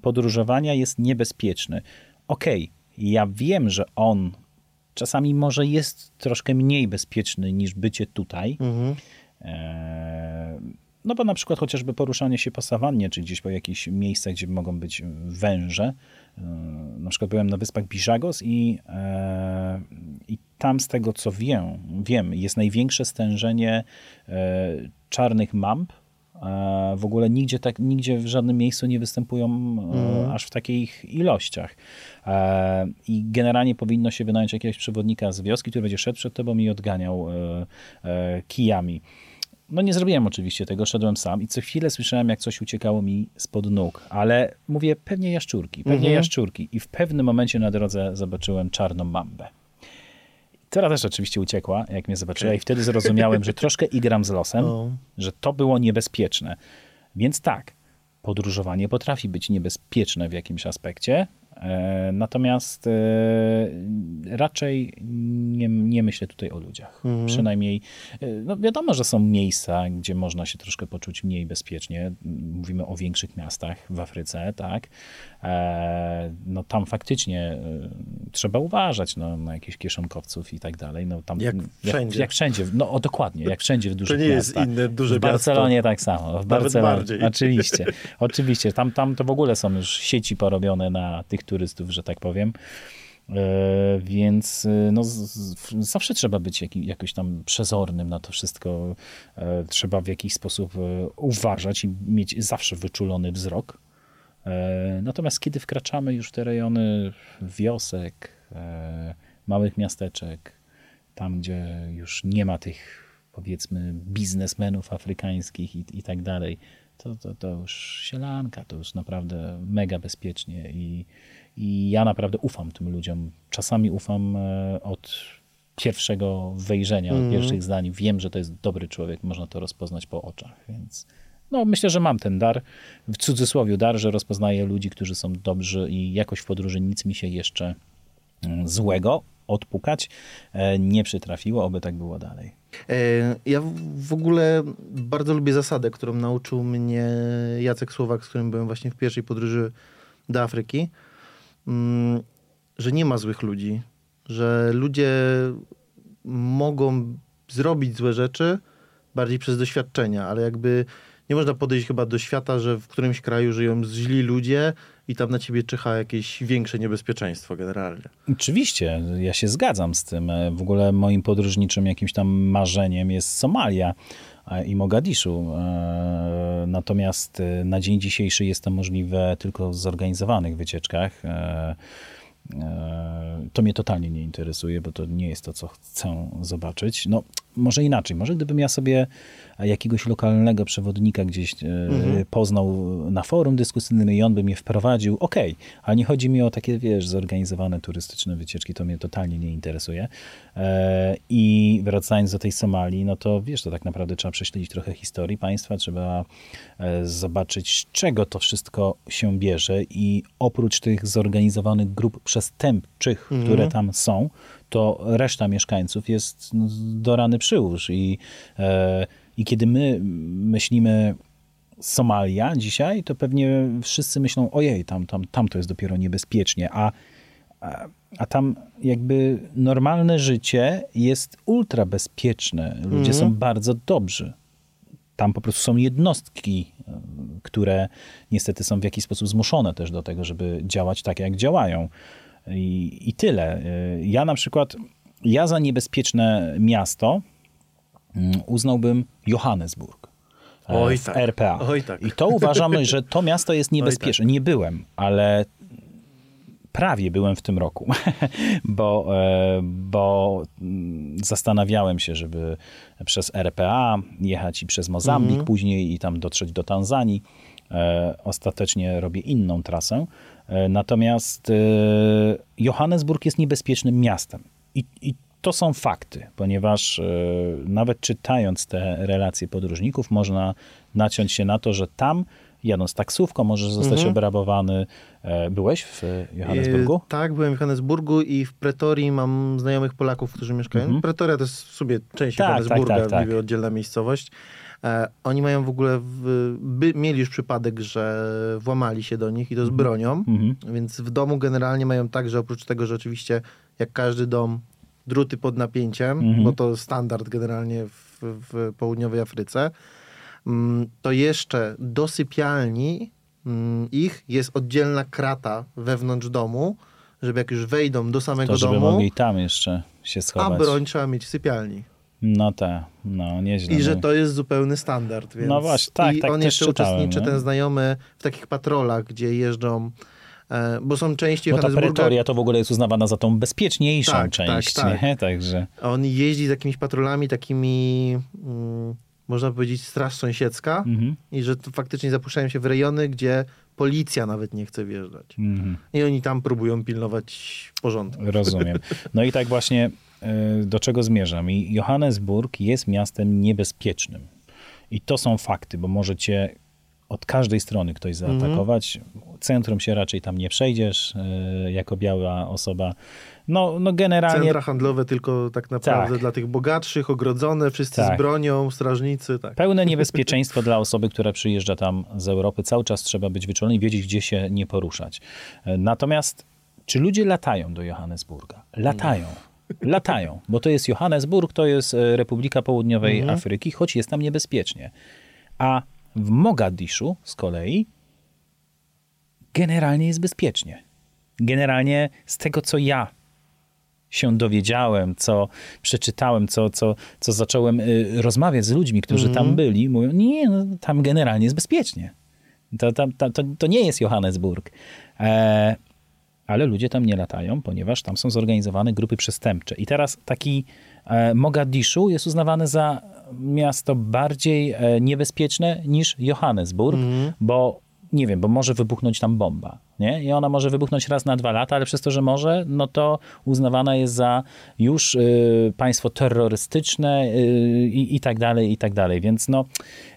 podróżowania jest niebezpieczny. Okej, okay, ja wiem, że on czasami może jest troszkę mniej bezpieczny niż bycie tutaj. Mhm. E, no bo na przykład chociażby poruszanie się po sawannie, czy gdzieś po jakichś miejscach, gdzie mogą być węże. E, na przykład byłem na wyspach Bijagos i, e, i tam z tego co wiem, wiem, jest największe stężenie czarnych mamp w ogóle nigdzie, tak, nigdzie w żadnym miejscu nie występują mm. aż w takich ilościach. E, I generalnie powinno się wynająć jakiegoś przewodnika z wioski, który będzie szedł przed tobą i odganiał e, kijami. No nie zrobiłem oczywiście tego, szedłem sam i co chwilę słyszałem, jak coś uciekało mi spod nóg, ale mówię, pewnie jaszczurki, pewnie mhm. jaszczurki. I w pewnym momencie na drodze zobaczyłem czarną mambę. Teraz też oczywiście uciekła, jak mnie zobaczyła i wtedy zrozumiałem, że troszkę igram z losem, no. że to było niebezpieczne. Więc tak, podróżowanie potrafi być niebezpieczne w jakimś aspekcie, natomiast e, raczej nie, nie myślę tutaj o ludziach. Mhm. Przynajmniej, e, no wiadomo, że są miejsca, gdzie można się troszkę poczuć mniej bezpiecznie. Mówimy o większych miastach w Afryce, tak. No tam faktycznie trzeba uważać no, na jakichś kieszonkowców i tak dalej. No, tam, jak wszędzie. Jak, jak wszędzie, no o, dokładnie, jak wszędzie w dużych miastach. To nie jest inne duże W Barcelonie miasto. tak samo. W Barcelonie. bardziej. Oczywiście. Oczywiście. Tam, tam to w ogóle są już sieci porobione na tych turystów, że tak powiem. E, więc e, no, zawsze trzeba być jakoś tam przezornym na to wszystko. E, trzeba w jakiś sposób uważać i mieć zawsze wyczulony wzrok. Natomiast kiedy wkraczamy już w te rejony wiosek, małych miasteczek, tam gdzie już nie ma tych powiedzmy biznesmenów afrykańskich i, i tak dalej, to, to, to już sielanka, to już naprawdę mega bezpiecznie i, i ja naprawdę ufam tym ludziom. Czasami ufam e, od pierwszego wejrzenia, mm. od mhm. pierwszych zdań. Wiem, że to jest dobry człowiek, można to rozpoznać po oczach, więc no, myślę, że mam ten dar, w cudzysłowie dar, że rozpoznaję ludzi, którzy są dobrzy i jakoś w podróży nic mi się jeszcze mm, złego odpukać e, nie przytrafiło, oby tak było dalej. E, ja w ogóle bardzo lubię zasadę, którą nauczył mnie Jacek Słowak, z którym byłem właśnie w pierwszej podróży do Afryki, że nie ma złych ludzi, że ludzie mogą zrobić złe rzeczy bardziej przez doświadczenia, ale jakby nie można podejść chyba do świata, że w którymś kraju żyją źli ludzie i tam na ciebie czyha jakieś większe niebezpieczeństwo generalnie. Oczywiście, ja się zgadzam z tym. W ogóle moim podróżniczym jakimś tam marzeniem jest Somalia i Mogadiszu. E, natomiast e, na dzień dzisiejszy jest to możliwe tylko w zorganizowanych wycieczkach. E, to mnie totalnie nie interesuje, bo to nie jest to, co chcę zobaczyć. No, może inaczej, może gdybym ja sobie jakiegoś lokalnego przewodnika gdzieś e, poznał na forum dyskusyjnym i on by mnie wprowadził, okej, okay, ale nie chodzi mi o takie, wiesz, zorganizowane turystyczne wycieczki, to mnie totalnie nie interesuje. E, I wracając do tej Somalii, no to wiesz, to tak naprawdę trzeba prześledzić trochę historii państwa, trzeba e, zobaczyć, z czego to wszystko się bierze i oprócz tych zorganizowanych grup przestępczych, mhm. które tam są, to reszta mieszkańców jest no, do rany przyłóż i e, i kiedy my myślimy Somalia dzisiaj, to pewnie wszyscy myślą, ojej, tam, tam, tam to jest dopiero niebezpiecznie, a, a, a tam jakby normalne życie jest ultra bezpieczne. Ludzie mm. są bardzo dobrzy. Tam po prostu są jednostki, które niestety są w jakiś sposób zmuszone też do tego, żeby działać tak, jak działają. I, i tyle. Ja na przykład, ja za niebezpieczne miasto uznałbym Johannesburg. E, Oj, tak. RPA. Oj, tak. I to uważam, że to miasto jest niebezpieczne. Tak. Nie byłem, ale prawie byłem w tym roku, bo, e, bo mm, zastanawiałem się, żeby przez RPA jechać i przez Mozambik mhm. później i tam dotrzeć do Tanzanii. E, ostatecznie robię inną trasę. Natomiast Johannesburg jest niebezpiecznym miastem. I, i to są fakty, ponieważ e, nawet czytając te relacje podróżników, można naciąć się na to, że tam jadąc taksówką możesz zostać mhm. obrabowany. E, byłeś w Johannesburgu? E, tak, byłem w Johannesburgu i w Pretorii mam znajomych Polaków, którzy mieszkają. Mhm. Pretoria to jest w sobie część tak, Johannesburga, tak, tak, tak. oddzielna miejscowość. Oni mają w ogóle, w, by, mieli już przypadek, że włamali się do nich i to z mhm. bronią, mhm. więc w domu generalnie mają tak, że oprócz tego, że oczywiście jak każdy dom druty pod napięciem, mhm. bo to standard generalnie w, w południowej Afryce, mm, to jeszcze do sypialni mm, ich jest oddzielna krata wewnątrz domu, żeby jak już wejdą do samego to, żeby domu... mogli tam jeszcze się schować. A broń trzeba mieć w sypialni. No tak, no nieźle. I że no. to jest zupełny standard. Więc... No właśnie, tak, I tak on jeszcze uczestniczy, ten znajomy, w takich patrolach, gdzie jeżdżą bo są części Bo ta Pretoria to w ogóle jest uznawana za tą bezpieczniejszą tak, tak część, tak, tak. Także... On jeździ z jakimiś patrolami takimi, mm, można powiedzieć, straż sąsiedzka mhm. i że faktycznie zapuszczają się w rejony, gdzie policja nawet nie chce wjeżdżać. Mhm. I oni tam próbują pilnować porządku. Rozumiem. No i tak właśnie e, do czego zmierzam. I Johannesburg jest miastem niebezpiecznym. I to są fakty, bo możecie od każdej strony ktoś zaatakować. Mhm. Centrum się raczej tam nie przejdziesz e, jako biała osoba. No, no generalnie... Centra handlowe tylko tak naprawdę tak. dla tych bogatszych, ogrodzone, wszyscy tak. z bronią, strażnicy. Tak. Pełne niebezpieczeństwo dla osoby, która przyjeżdża tam z Europy. Cały czas trzeba być wyczulony i wiedzieć, gdzie się nie poruszać. E, natomiast czy ludzie latają do Johannesburga? Latają. Latają, bo to jest Johannesburg, to jest e, Republika Południowej mhm. Afryki, choć jest tam niebezpiecznie. A w Mogadiszu z kolei generalnie jest bezpiecznie. Generalnie z tego, co ja się dowiedziałem, co przeczytałem, co, co, co zacząłem y, rozmawiać z ludźmi, którzy tam mhm. byli, mówią, nie, no, tam generalnie jest bezpiecznie. To, to, to, to nie jest Johannesburg. E, ale ludzie tam nie latają, ponieważ tam są zorganizowane grupy przestępcze. I teraz taki Mogadiszu jest uznawany za miasto bardziej e, niebezpieczne niż Johannesburg, mm. bo nie wiem, bo może wybuchnąć tam bomba, nie? I ona może wybuchnąć raz na dwa lata, ale przez to, że może, no to uznawana jest za już y, państwo terrorystyczne y, i tak dalej, i tak dalej. Więc no,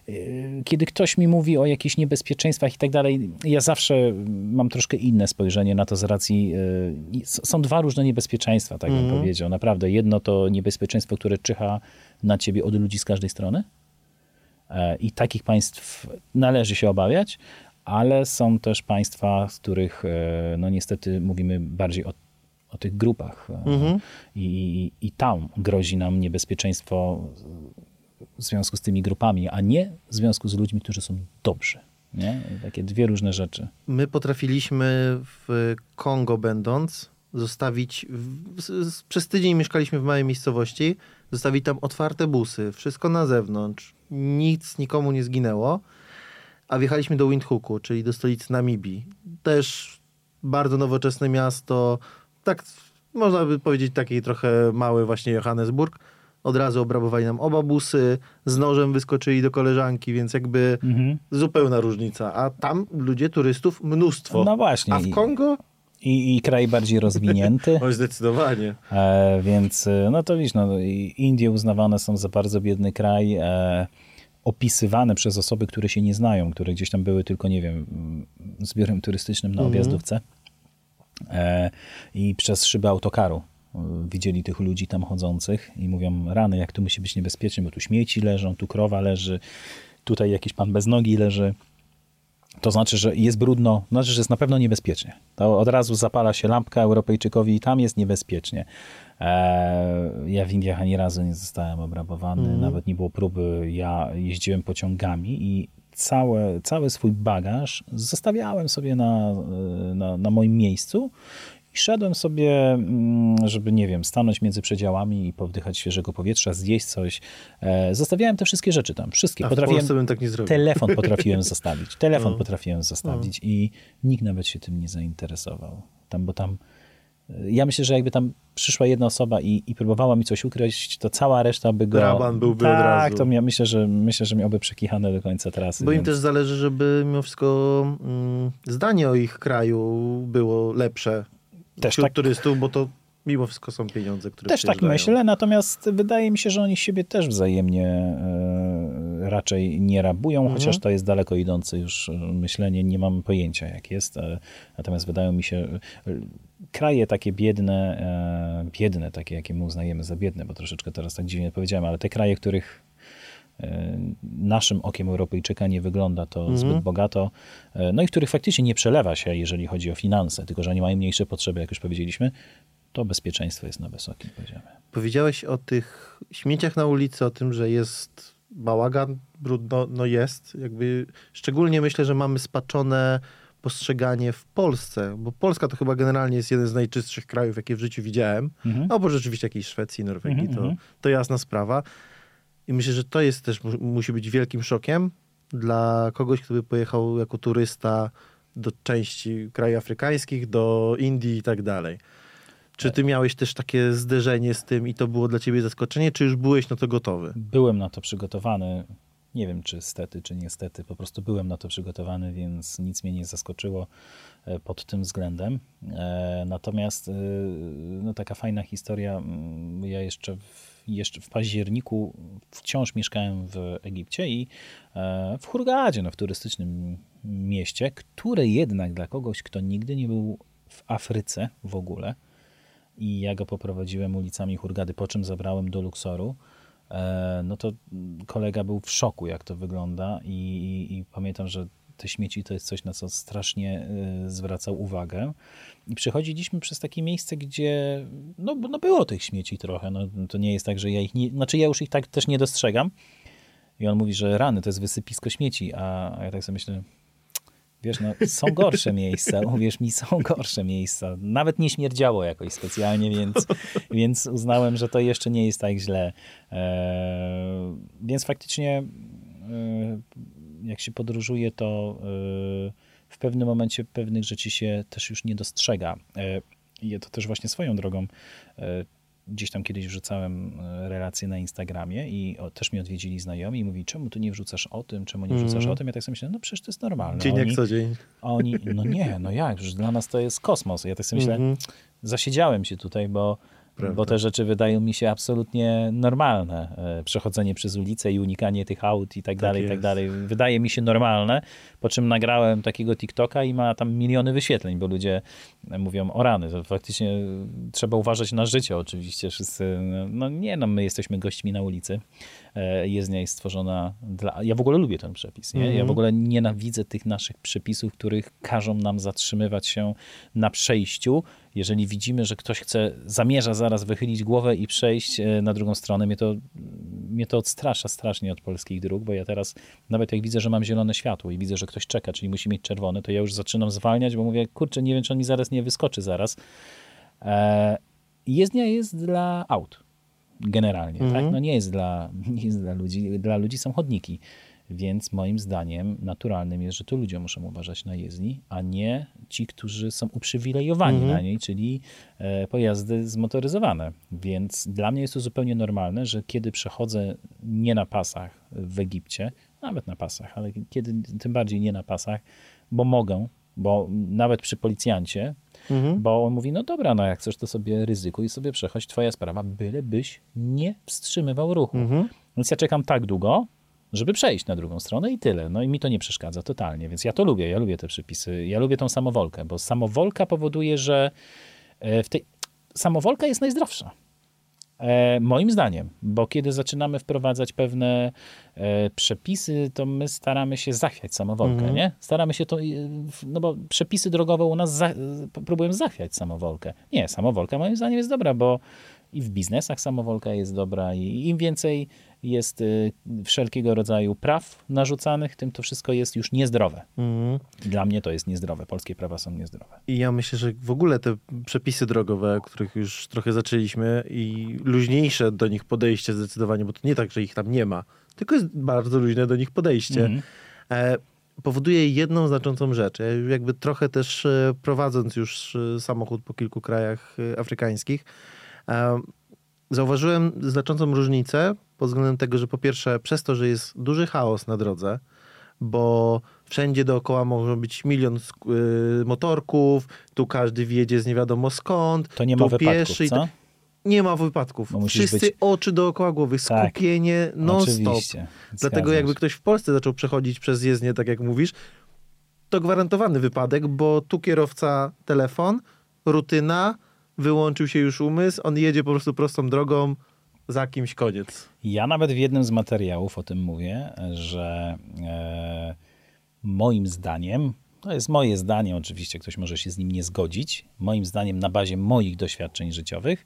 y, kiedy ktoś mi mówi o jakichś niebezpieczeństwach i tak dalej, ja zawsze mam troszkę inne spojrzenie na to z racji, y, są dwa różne niebezpieczeństwa, tak bym mm. powiedział. Naprawdę, jedno to niebezpieczeństwo, które czyha na ciebie od ludzi z każdej strony, e, i takich państw należy się obawiać, ale są też państwa, z których e, no niestety mówimy bardziej o, o tych grupach e, mhm. I, i tam grozi nam niebezpieczeństwo w związku z tymi grupami, a nie w związku z ludźmi, którzy są dobrzy. Nie? Takie dwie różne rzeczy. My potrafiliśmy w Kongo będąc zostawić, w, przez tydzień mieszkaliśmy w małej miejscowości, zostawić tam otwarte busy, wszystko na zewnątrz, nic nikomu nie zginęło a wjechaliśmy do Windhooku, czyli do stolicy Namibii. Też bardzo nowoczesne miasto, tak można by powiedzieć taki trochę mały właśnie Johannesburg. od razu obrabowali nam oba busy, z nożem wyskoczyli do koleżanki, więc jakby Mhm. zupełna różnica. A tam ludzie, turystów, mnóstwo. No właśnie. A w Kongo? I, I kraj bardziej rozwinięty. Oj, zdecydowanie. E, więc e, no to widzisz, no, i Indie uznawane są za bardzo biedny kraj, e, opisywane przez osoby, które się nie znają, które gdzieś tam były tylko, nie wiem, mm, z biurem turystycznym na objazdówce e, i przez szybę autokaru e, widzieli tych ludzi tam chodzących i mówią, rany, jak tu musi być niebezpiecznie, bo tu śmieci leżą, tu krowa leży, tutaj jakiś pan bez nogi leży. To znaczy, że jest brudno, znaczy, że jest na pewno niebezpiecznie. To od razu zapala się lampka Europejczykowi i tam jest niebezpiecznie. Eee, ja w Indiach ani razu nie zostałem obrabowany, nawet nie było próby. Ja jeździłem pociągami i całe, cały swój bagaż zostawiałem sobie na, na, na moim miejscu i szedłem sobie, mm, żeby, nie wiem, stanąć między przedziałami i powdychać świeżego powietrza, zjeść coś. E, Zostawiałem te wszystkie rzeczy tam, wszystkie. A w Potrafiłem, Polsce bym tak nie zrobił. telefon potrafiłem zostawić. Telefon No. potrafiłem zostawić i nikt nawet się tym nie zainteresował. Tam, bo tam ja myślę, że jakby tam przyszła jedna osoba i, i próbowała mi coś ukryć, to cała reszta by go... Draban byłby od tak, razu. to ja myślę, że myślę, że miałby przekichane do końca trasy. Bo im więc- też zależy, żeby mimo wszystko mm, zdanie o ich kraju było lepsze Też wśród tak- turystów, bo to mimo wszystko są pieniądze, które Też tak myślę, natomiast wydaje mi się, że oni siebie też wzajemnie e, raczej nie rabują, Mhm. chociaż to jest daleko idące już e, myślenie, nie mam pojęcia jak jest, e, natomiast wydają mi się kraje takie biedne, e, biedne, takie jakie my uznajemy za biedne, bo troszeczkę teraz tak dziwnie powiedziałem, ale te kraje, których e, naszym okiem Europejczyka nie wygląda to Mhm. zbyt bogato, e, no i których faktycznie nie przelewa się, jeżeli chodzi o finanse, tylko że oni mają mniejsze potrzeby, jak już powiedzieliśmy, to bezpieczeństwo jest na wysokim poziomie. Powiedziałeś o tych śmieciach na ulicy, o tym, że jest bałagan, brudno, no jest. Jakby szczególnie myślę, że mamy spaczone postrzeganie w Polsce, bo Polska to chyba generalnie jest jeden z najczystszych krajów, jakie w życiu widziałem. Mhm. No bo rzeczywiście jakiejś Szwecji, Norwegii, Mhm, to, mhm. to jasna sprawa. I myślę, że to jest też, mu- musi być wielkim szokiem dla kogoś, kto by pojechał jako turysta do części krajów afrykańskich, do Indii i tak dalej. Czy ty miałeś też takie zderzenie z tym i to było dla ciebie zaskoczenie, czy już byłeś na to gotowy? Byłem na to przygotowany. Nie wiem, czy stety, czy niestety, po prostu byłem na to przygotowany, więc nic mnie nie zaskoczyło e, pod tym względem. E, Natomiast e, no, taka fajna historia. mm, Ja jeszcze w, jeszcze w październiku wciąż mieszkałem w Egipcie i w Hurgadzie, no, w turystycznym mieście, które jednak dla kogoś, kto nigdy nie był w Afryce w ogóle, i ja go poprowadziłem ulicami Hurgady, po czym zabrałem do Luksoru, no to kolega był w szoku, jak to wygląda i, i, i pamiętam, że te śmieci to jest coś, na co strasznie e, zwracał uwagę. I przechodziliśmy przez takie miejsce, gdzie no, no było tych śmieci trochę. No, to nie jest tak, że ja ich nie, znaczy ja już ich tak też nie dostrzegam. I on mówi, że rany to jest wysypisko śmieci, a, a ja tak sobie myślę, Wiesz, no, są gorsze miejsca, uwierz mi, są gorsze miejsca. Nawet nie śmierdziało jakoś specjalnie, więc, więc uznałem, że to jeszcze nie jest tak źle. Eee, więc faktycznie, e, jak się podróżuje, to e, w pewnym momencie pewnych rzeczy się też już nie dostrzega. E, I to też właśnie swoją drogą. Gdzieś tam kiedyś wrzucałem e, relacje na Instagramie i o, też mi odwiedzili znajomi i mówi, czemu tu nie wrzucasz o tym, czemu nie wrzucasz Mhm. o tym? Ja tak sobie myślę, no przecież to jest normalne. Dzień Oni- jak co dzień. oni, no nie, no jak, dla nas to jest kosmos. Ja tak sobie myślę, Mhm. zasiedziałem się tutaj, bo, Prawda. bo te rzeczy wydają mi się absolutnie normalne. E, Przechodzenie przez ulicę i unikanie tych aut i tak, dalej, i tak jest. dalej. Wydaje mi się normalne, po czym nagrałem takiego TikToka i ma tam miliony wyświetleń, bo ludzie mówią o rany. To faktycznie trzeba uważać na życie oczywiście. Wszyscy, no nie, no my jesteśmy gośćmi na ulicy. Jezdnia jest stworzona dla... Ja w ogóle lubię ten przepis. Nie? Ja Mhm. w ogóle nienawidzę tych naszych przepisów, których każą nam zatrzymywać się na przejściu. Jeżeli widzimy, że ktoś chce, zamierza zaraz wychylić głowę i przejść e, na drugą stronę, mnie to, mnie to odstrasza strasznie od polskich dróg, bo ja teraz nawet jak widzę, że mam zielone światło i widzę, że ktoś czeka, czyli musi mieć czerwone, to ja już zaczynam zwalniać, bo mówię, kurczę, nie wiem, czy on mi zaraz nie wyskoczy zaraz. E, Jezdnia jest dla aut generalnie, Mhm. tak? No nie jest dla, nie jest dla ludzi, dla ludzi są chodniki. Więc moim zdaniem naturalnym jest, że to ludzie muszą uważać na jezdni, a nie ci, którzy są uprzywilejowani Mhm. na niej, czyli e, pojazdy zmotoryzowane. Więc dla mnie jest to zupełnie normalne, że kiedy przechodzę nie na pasach w Egipcie, nawet na pasach, ale kiedy tym bardziej nie na pasach, bo mogę, bo nawet przy policjancie, Mhm. bo on mówi, no dobra, no jak chcesz, to sobie ryzykuj sobie przechodź, twoja sprawa, bylebyś nie wstrzymywał ruchu. Mhm. Więc ja czekam tak długo, żeby przejść na drugą stronę i tyle. No i mi to nie przeszkadza totalnie, więc ja to lubię, ja lubię te przepisy, ja lubię tą samowolkę, bo samowolka powoduje, że e, w tej... Samowolka jest najzdrowsza. E, moim zdaniem, bo kiedy zaczynamy wprowadzać pewne e, przepisy, to my staramy się zachwiać samowolkę, nie? Staramy się to, no bo przepisy drogowe u nas za, e, próbują zachwiać samowolkę. Nie, samowolka moim zdaniem jest dobra, bo i w biznesach samowolka jest dobra i im więcej jest e, wszelkiego rodzaju praw narzucanych, tym to wszystko jest już niezdrowe. Mhm. Dla mnie to jest niezdrowe. Polskie prawa są niezdrowe. I ja myślę, że w ogóle te przepisy drogowe, o których już trochę zaczęliśmy i luźniejsze do nich podejście zdecydowanie, bo to nie tak, że ich tam nie ma, tylko jest bardzo luźne do nich podejście, e, powoduje jedną znaczącą rzecz. Ja jakby trochę też e, prowadząc już e, samochód po kilku krajach afrykańskich, zauważyłem znaczącą różnicę pod względem tego, że po pierwsze przez to, że jest duży chaos na drodze, bo wszędzie dookoła może być milion y, motorków, tu każdy wjedzie z nie wiadomo skąd, To nie ma wypadków, pieszy co? tak- Nie ma wypadków. Wszyscy być- oczy dookoła głowy, Tak. skupienie non-stop. Oczywiście. Dlatego jakby ktoś w Polsce zaczął przechodzić przez jezdnię, tak jak mówisz, to gwarantowany wypadek, bo tu kierowca telefon, rutyna, wyłączył się już umysł, on jedzie po prostu prostą drogą, za kimś koniec. Ja nawet w jednym z materiałów o tym mówię, że e, moim zdaniem, to jest moje zdanie, oczywiście ktoś może się z nim nie zgodzić, moim zdaniem na bazie moich doświadczeń życiowych,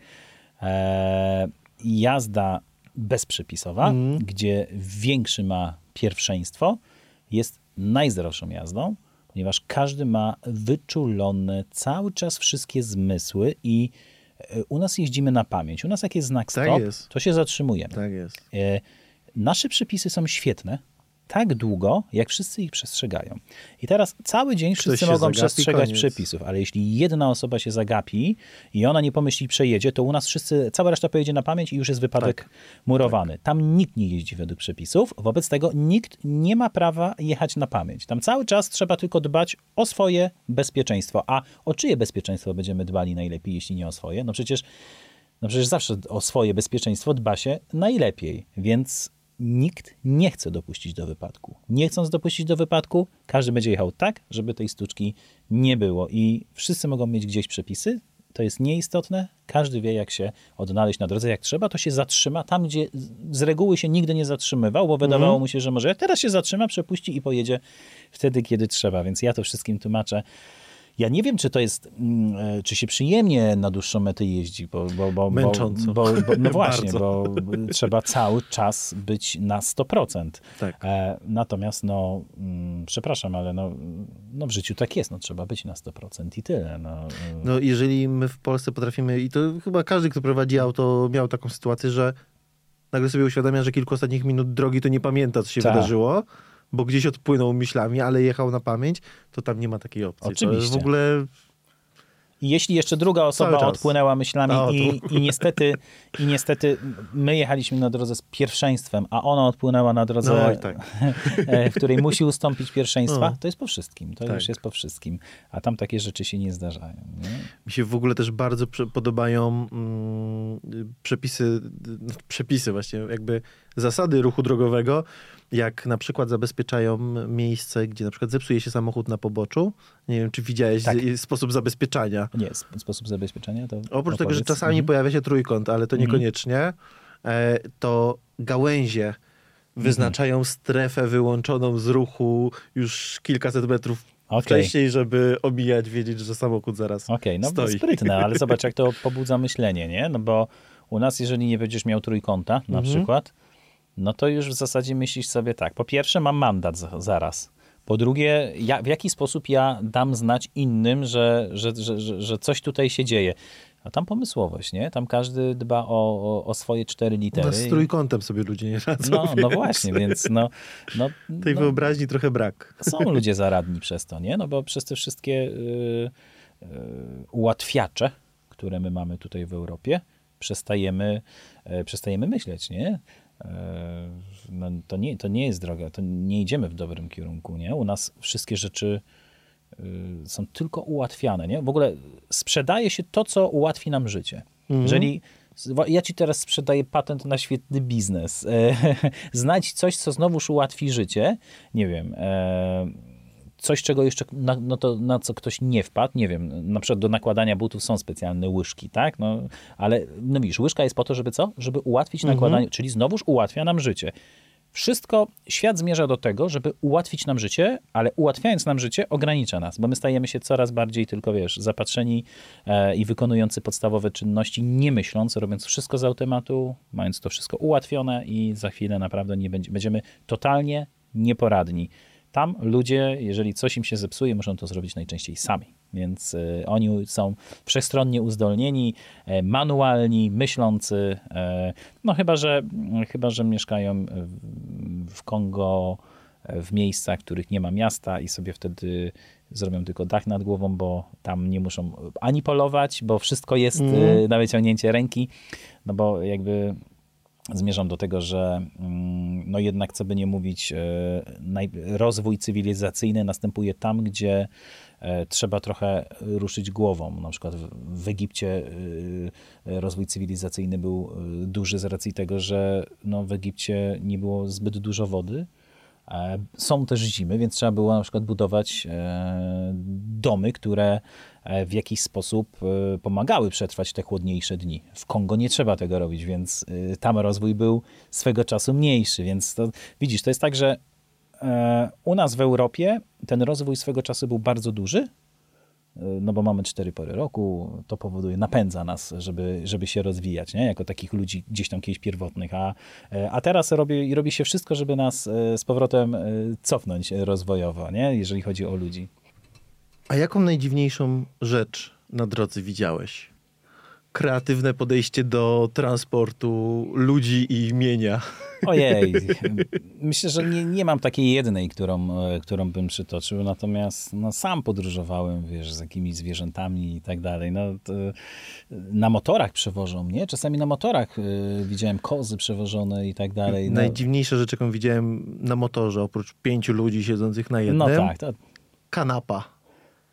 e, jazda bezprzepisowa, Mhm. gdzie większy ma pierwszeństwo, jest najzdrowszą jazdą, ponieważ każdy ma wyczulone cały czas wszystkie zmysły i e, u nas jeździmy na pamięć. U nas jak jest znak Tak stop, jest. to się zatrzymujemy. Tak jest. E, Nasze przepisy są świetne, tak długo, jak wszyscy ich przestrzegają. I teraz cały dzień wszyscy się mogą zagapi, przestrzegać koniec. przepisów, ale jeśli jedna osoba się zagapi i ona nie pomyśli przejedzie, to u nas wszyscy, cała reszta pojedzie na pamięć i już jest wypadek Tak. murowany. Tam nikt nie jeździ według przepisów, wobec tego nikt nie ma prawa jechać na pamięć. Tam cały czas trzeba tylko dbać o swoje bezpieczeństwo. A o czyje bezpieczeństwo będziemy dbali najlepiej, jeśli nie o swoje? No przecież no przecież zawsze o swoje bezpieczeństwo dba się najlepiej, więc nikt nie chce dopuścić do wypadku. Nie chcąc dopuścić do wypadku, każdy będzie jechał tak, żeby tej sztuczki nie było. I wszyscy mogą mieć gdzieś przepisy, to jest nieistotne. Każdy wie, jak się odnaleźć na drodze. Jak trzeba, to się zatrzyma tam, gdzie z- reguły się nigdy nie zatrzymywał, bo wydawało mu się, że może teraz się zatrzyma, przepuści i pojedzie wtedy, kiedy trzeba. Więc ja to wszystkim tłumaczę. Ja nie wiem, czy to jest, mm, e, czy się przyjemnie na dłuższą metę jeździ, bo, bo, bo, Męcząco. Bo, bo, no właśnie, bo trzeba cały czas być na 100%. Tak. E, natomiast, no, mm, przepraszam, ale no, no w życiu tak jest, no trzeba być na 100% i tyle. No, e, No jeżeli my w Polsce potrafimy, i to chyba każdy, kto prowadzi auto, miał taką sytuację, że nagle sobie uświadamia, że kilku ostatnich minut drogi to nie pamięta, co się Tak. wydarzyło, bo gdzieś odpłynął myślami, ale jechał na pamięć, to tam nie ma takiej opcji. Oczywiście. w ogóle I jeśli jeszcze druga osoba odpłynęła myślami No, i, i, niestety, i niestety my jechaliśmy na drodze z pierwszeństwem, a ona odpłynęła na drodze, No tak. e, w której musi ustąpić pierwszeństwa, No. to jest po wszystkim. To Tak. już jest po wszystkim. A tam takie rzeczy się nie zdarzają. Nie? Mi się w ogóle też bardzo podobają mm, przepisy, przepisy właśnie, jakby zasady ruchu drogowego, jak na przykład zabezpieczają miejsce, gdzie na przykład zepsuje się samochód na poboczu. Nie wiem, czy widziałeś Tak. sposób zabezpieczania. Nie, sp- sposób zabezpieczenia to Oprócz tego, że opowiedz. czasami Mhm. pojawia się trójkąt, ale to Mhm. niekoniecznie, e, to gałęzie wyznaczają strefę wyłączoną z ruchu już kilkaset metrów Okej. wcześniej, żeby omijać, wiedzieć, że samochód zaraz Okej, no stoi. sprytne, ale zobacz, jak to pobudza myślenie, nie? No bo u nas, jeżeli nie będziesz miał trójkąta na Mhm. przykład, no to już w zasadzie myślisz sobie tak, po pierwsze mam mandat za- zaraz, Po drugie, ja, w jaki sposób ja dam znać innym, że, że, że, że, coś tutaj się dzieje. A tam pomysłowość, nie? Tam każdy dba o, o, swoje cztery litery. nas z trójkątem sobie ludzie nie radzą. No, no właśnie, więc no, no, Tej no, wyobraźni trochę brak. są ludzie zaradni przez to, nie? No bo przez te wszystkie y, y, ułatwiacze, które my mamy tutaj w Europie, przestajemy, e, przestajemy myśleć, nie? E, No, to, nie, to nie jest droga, to nie idziemy w dobrym kierunku, nie? U nas wszystkie rzeczy y, są tylko ułatwiane, nie? W ogóle sprzedaje się to, co ułatwi nam życie. Jeżeli ja ci teraz sprzedaję patent na świetny biznes, e, znajdź coś, co znowuż ułatwi życie, nie wiem, e, coś, czego jeszcze, na, no to, na co ktoś nie wpadł, nie wiem, na przykład do nakładania butów są specjalne łyżki, tak, no, ale no widzisz, łyżka jest po to, żeby co? Żeby ułatwić nakładanie, czyli znowuż ułatwia nam życie. Wszystko, świat zmierza do tego, żeby ułatwić nam życie, ale ułatwiając nam życie, ogranicza nas, bo my stajemy się coraz bardziej tylko, wiesz, zapatrzeni e, i wykonujący podstawowe czynności, nie myśląc, robiąc wszystko z automatu, mając to wszystko ułatwione i za chwilę naprawdę nie będzie, będziemy totalnie nieporadni. Tam ludzie, jeżeli coś im się zepsuje, muszą to zrobić najczęściej sami. Więc e, oni są wszechstronnie uzdolnieni, e, manualni, myślący. e, no chyba, że, chyba, że mieszkają w- Kongo, e, w miejscach, w których nie ma miasta i sobie wtedy zrobią tylko dach nad głową, bo tam nie muszą ani polować, bo wszystko jest e, na wyciągnięcie ręki. No bo jakby zmierzam do tego, że mm, no jednak, co by nie mówić, e, rozwój cywilizacyjny następuje tam, gdzie e, trzeba trochę ruszyć głową. Na przykład w, Egipcie e, rozwój cywilizacyjny był duży z racji tego, że no, w Egipcie nie było zbyt dużo wody. Są też zimy, więc trzeba było na przykład budować domy, które w jakiś sposób e, pomagały przetrwać te chłodniejsze dni. W Kongo nie trzeba tego robić, więc e, tam rozwój był swego czasu mniejszy. Więc to, widzisz, to jest tak, że e, u nas w Europie ten rozwój swego czasu był bardzo duży, no bo mamy cztery pory roku, to powoduje, napędza nas, żeby, żeby się rozwijać, nie? jako takich ludzi gdzieś tam kiedyś pierwotnych, a, a teraz robi, robi się wszystko, żeby nas e, z powrotem e, cofnąć rozwojowo, nie? jeżeli chodzi o ludzi. A jaką najdziwniejszą rzecz na drodze widziałeś? Kreatywne podejście do transportu ludzi i imienia. Ojej, myślę, że nie, nie mam takiej jednej, którą, e, którą bym przytoczył, natomiast no, sam podróżowałem, wiesz, z jakimiś zwierzętami i tak dalej. No, to, na motorach przewożą mnie, czasami na motorach y, widziałem kozy przewożone i tak dalej. No, Najdziwniejsza rzecz, jaką widziałem na motorze, oprócz pięciu ludzi siedzących na jednym, no tak, to, kanapa.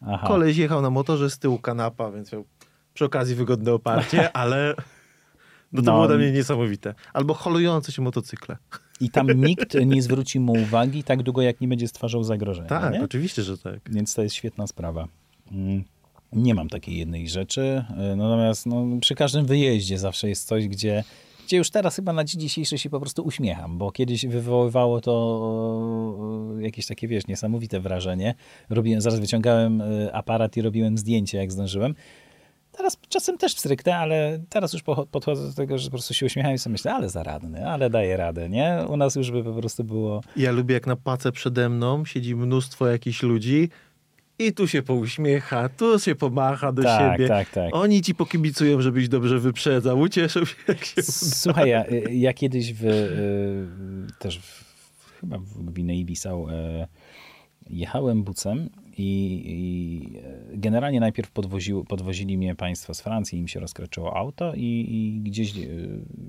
Aha. Koleś jechał na motorze, z tyłu kanapa, więc miał przy okazji wygodne oparcie, ale no to No. było dla mnie niesamowite. Albo holujące się motocykle. I tam nikt nie zwróci mu uwagi tak długo, jak nie będzie stwarzał zagrożenia. Tak, nie? oczywiście, że tak. Więc to jest świetna sprawa. Mm, Nie mam takiej jednej rzeczy, y, natomiast no, przy każdym wyjeździe zawsze jest coś, gdzie, gdzie już teraz chyba na dzień dzisiejszy się po prostu uśmiecham, bo kiedyś wywoływało to y, jakieś takie, wiesz, niesamowite wrażenie. Robiłem, zaraz wyciągałem y, aparat i robiłem zdjęcie, jak zdążyłem. Teraz czasem też wstryknę, ale teraz już podchodzę do tego, że po prostu się uśmiecham i sobie myślę, ale zaradny, ale daję radę, nie? U nas już by po prostu było... Ja lubię, jak na pace przede mną siedzi mnóstwo jakichś ludzi i tu się pouśmiecha, tu się pomacha do Tak, siebie. tak, tak. Oni ci pokibicują, żebyś dobrze wyprzedzał, ucieszą się, jak się. Słuchaj, ja, ja kiedyś w, y, też w, chyba w Gwinei-Bissau e, jechałem bucem i, i e, generalnie najpierw podwoził, podwozili mnie państwo z Francji, im się rozkraczyło auto i, i gdzieś e,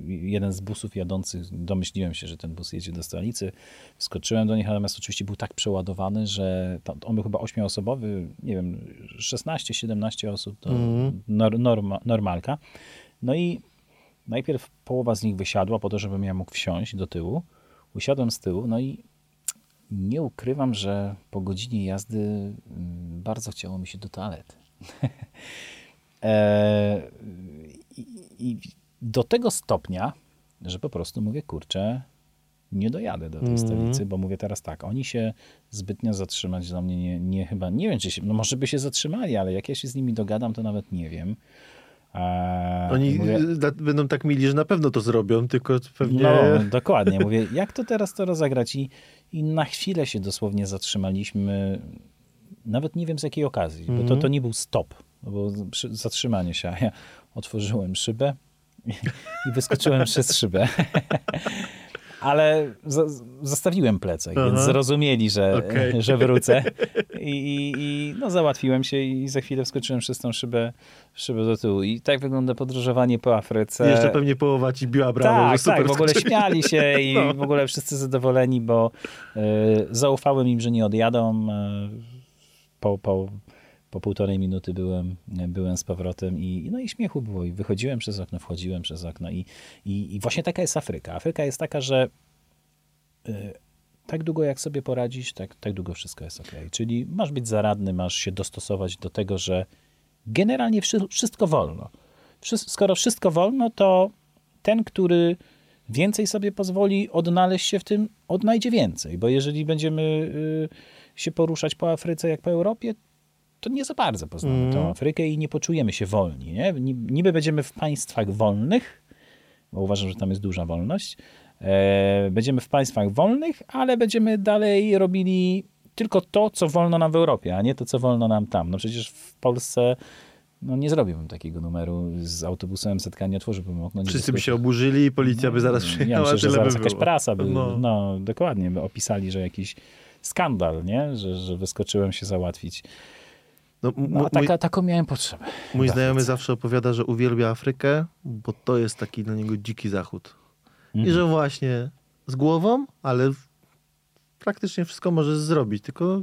jeden z busów jadących, domyśliłem się, że ten bus jedzie do stolicy, wskoczyłem do nich, natomiast oczywiście był tak przeładowany, że tam, on był chyba ośmioosobowy, nie wiem, 16-17 osób, to nor, norma, normalka. No i najpierw połowa z nich wysiadła po to, żebym ja mógł wsiąść do tyłu. Usiadłem z tyłu, no i nie ukrywam, że po godzinie jazdy mm, bardzo chciało mi się do toalety. e, i, I do tego stopnia, że po prostu mówię, kurczę, nie dojadę do tej stolicy, bo mówię teraz tak, oni się zbytnio zatrzymać dla mnie nie, nie chyba, nie wiem, czy się, no może by się zatrzymali, ale jak ja się z nimi dogadam, to nawet nie wiem. E, Oni mówię, y, będą tak mili, że na pewno to zrobią, tylko pewnie... no, dokładnie. Mówię, jak to teraz to rozegrać? I, i na chwilę się dosłownie zatrzymaliśmy. Nawet nie wiem z jakiej okazji, bo to, Mhm. to nie był stop, przy- zatrzymanie się. A ja otworzyłem szybę i, i wyskoczyłem przez szybę. Ale zostawiłem plecak, więc Aha. zrozumieli, że, Okej. że wrócę. I, i, I no, załatwiłem się i za chwilę wskoczyłem przez tą szybę, szybę do tyłu. I tak wygląda podróżowanie po Afryce. Jeszcze pewnie połowa ci biła brawo, że tak, super tak, w ogóle śmiali się i No. w ogóle wszyscy zadowoleni, bo y, zaufałem im, że nie odjadą. Y, po, po, po półtorej minuty byłem, byłem z powrotem i, no i śmiechu było. I wychodziłem przez okno, wchodziłem przez okno. I, i, i właśnie taka jest Afryka. Afryka jest taka, że y, tak długo jak sobie poradzisz, tak, tak długo wszystko jest ok. Czyli masz być zaradny, masz się dostosować do tego, że generalnie wszy- wszystko wolno. Skoro wszystko wolno, to ten, który więcej sobie pozwoli odnaleźć się w tym, odnajdzie więcej. Bo jeżeli będziemy y, się poruszać po Afryce jak po Europie, to nie za bardzo poznamy Mhm. tą Afrykę i nie poczujemy się wolni. Nie? Ni- Niby będziemy w państwach wolnych, bo uważam, że tam jest duża wolność. E, będziemy w państwach wolnych, ale będziemy dalej robili tylko to, co wolno nam w Europie, a nie to, co wolno nam tam. No przecież w Polsce no nie zrobiłbym takiego numeru z autobusem MZK, nie otworzyłbym nie Wszyscy by się oburzyli i policja by zaraz Ja przyjechała, myślę, że zaraz by jakaś było. prasa by, no. No. dokładnie, by opisali, że jakiś skandal, nie? Że, że wyskoczyłem się załatwić. No, No, a taka, taką miałem potrzebę. mój znajomy zawsze opowiada, że uwielbia Afrykę, bo to jest taki dla niego dziki zachód. I Mhm. że właśnie z głową, ale praktycznie wszystko możesz zrobić, tylko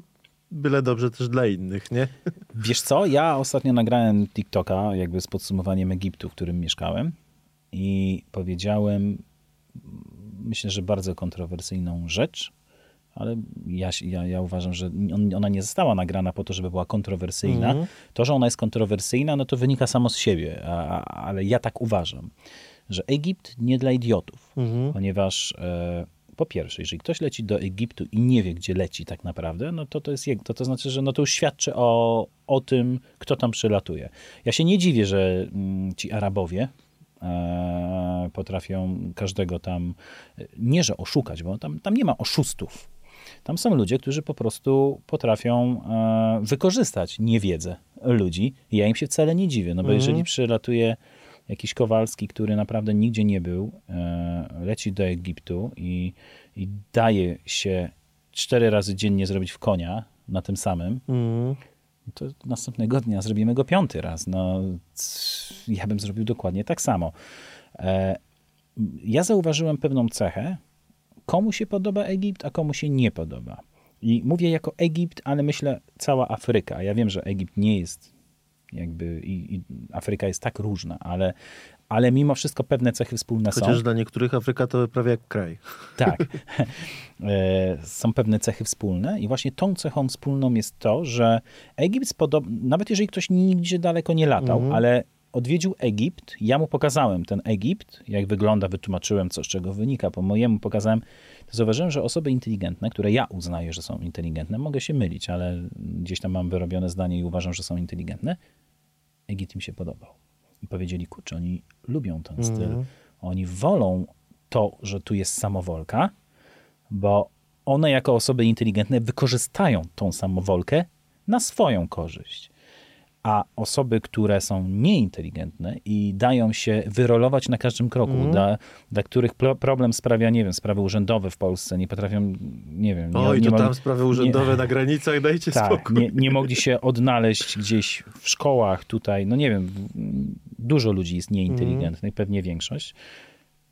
byle dobrze też dla innych, nie? Wiesz co, ja ostatnio nagrałem TikToka jakby z podsumowaniem Egiptu, w którym mieszkałem i powiedziałem, myślę, że bardzo kontrowersyjną rzecz, ale ja, ja, ja uważam, że on, ona nie została nagrana po to, żeby była kontrowersyjna. Mhm. To, że ona jest kontrowersyjna, no to wynika samo z siebie, a, a- ale ja tak uważam, że Egipt nie dla idiotów, Mhm. ponieważ e, po pierwsze, jeżeli ktoś leci do Egiptu i nie wie, gdzie leci tak naprawdę, no to to, jest, to, to znaczy, że no to już świadczy o, o tym, kto tam przylatuje. Ja się nie dziwię, że mm, ci Arabowie e, potrafią każdego tam, e, nie że oszukać, bo tam, tam nie ma oszustów. Tam są ludzie, którzy po prostu potrafią e, wykorzystać niewiedzę ludzi. Ja im się wcale nie dziwię, no bo Mhm. jeżeli przylatuje jakiś Kowalski, który naprawdę nigdzie nie był, e, leci do Egiptu i, i daje się cztery razy dziennie zrobić w konia na tym samym, Mhm. to następnego dnia zrobimy go piąty raz. No, ja bym zrobił dokładnie tak samo. E, ja zauważyłem pewną cechę, komu się podoba Egipt, a komu się nie podoba. I mówię jako Egipt, ale myślę cała Afryka. Ja wiem, że Egipt nie jest jakby i, i Afryka jest tak różna, ale, ale mimo wszystko pewne cechy wspólne są. Chociaż dla niektórych Afryka to prawie jak kraj. Tak. E, Są pewne cechy wspólne i właśnie tą cechą wspólną jest to, że Egipt, spodob... nawet jeżeli ktoś nigdzie daleko nie latał, Mhm. ale odwiedził Egipt, ja mu pokazałem ten Egipt, jak wygląda, wytłumaczyłem, co z czego wynika, po mojemu pokazałem, to zauważyłem, że osoby inteligentne, które ja uznaję, że są inteligentne, mogę się mylić, ale gdzieś tam mam wyrobione zdanie i uważam, że są inteligentne, Egipt im się podobał. I powiedzieli, kurczę, oni lubią ten styl. Mhm. Oni wolą to, że tu jest samowolka, bo one jako osoby inteligentne wykorzystają tą samowolkę na swoją korzyść. A osoby, które są nieinteligentne i dają się wyrolować na każdym kroku, Mhm. dla, dla których pro, problem sprawia, nie wiem, sprawy urzędowe w Polsce, nie potrafią, nie wiem... Nie, Oj, nie to tam sprawy urzędowe na granicach, dajcie tak, spokój. nie, nie mogli się odnaleźć gdzieś w szkołach tutaj, no nie wiem, dużo ludzi jest nieinteligentnych, pewnie większość,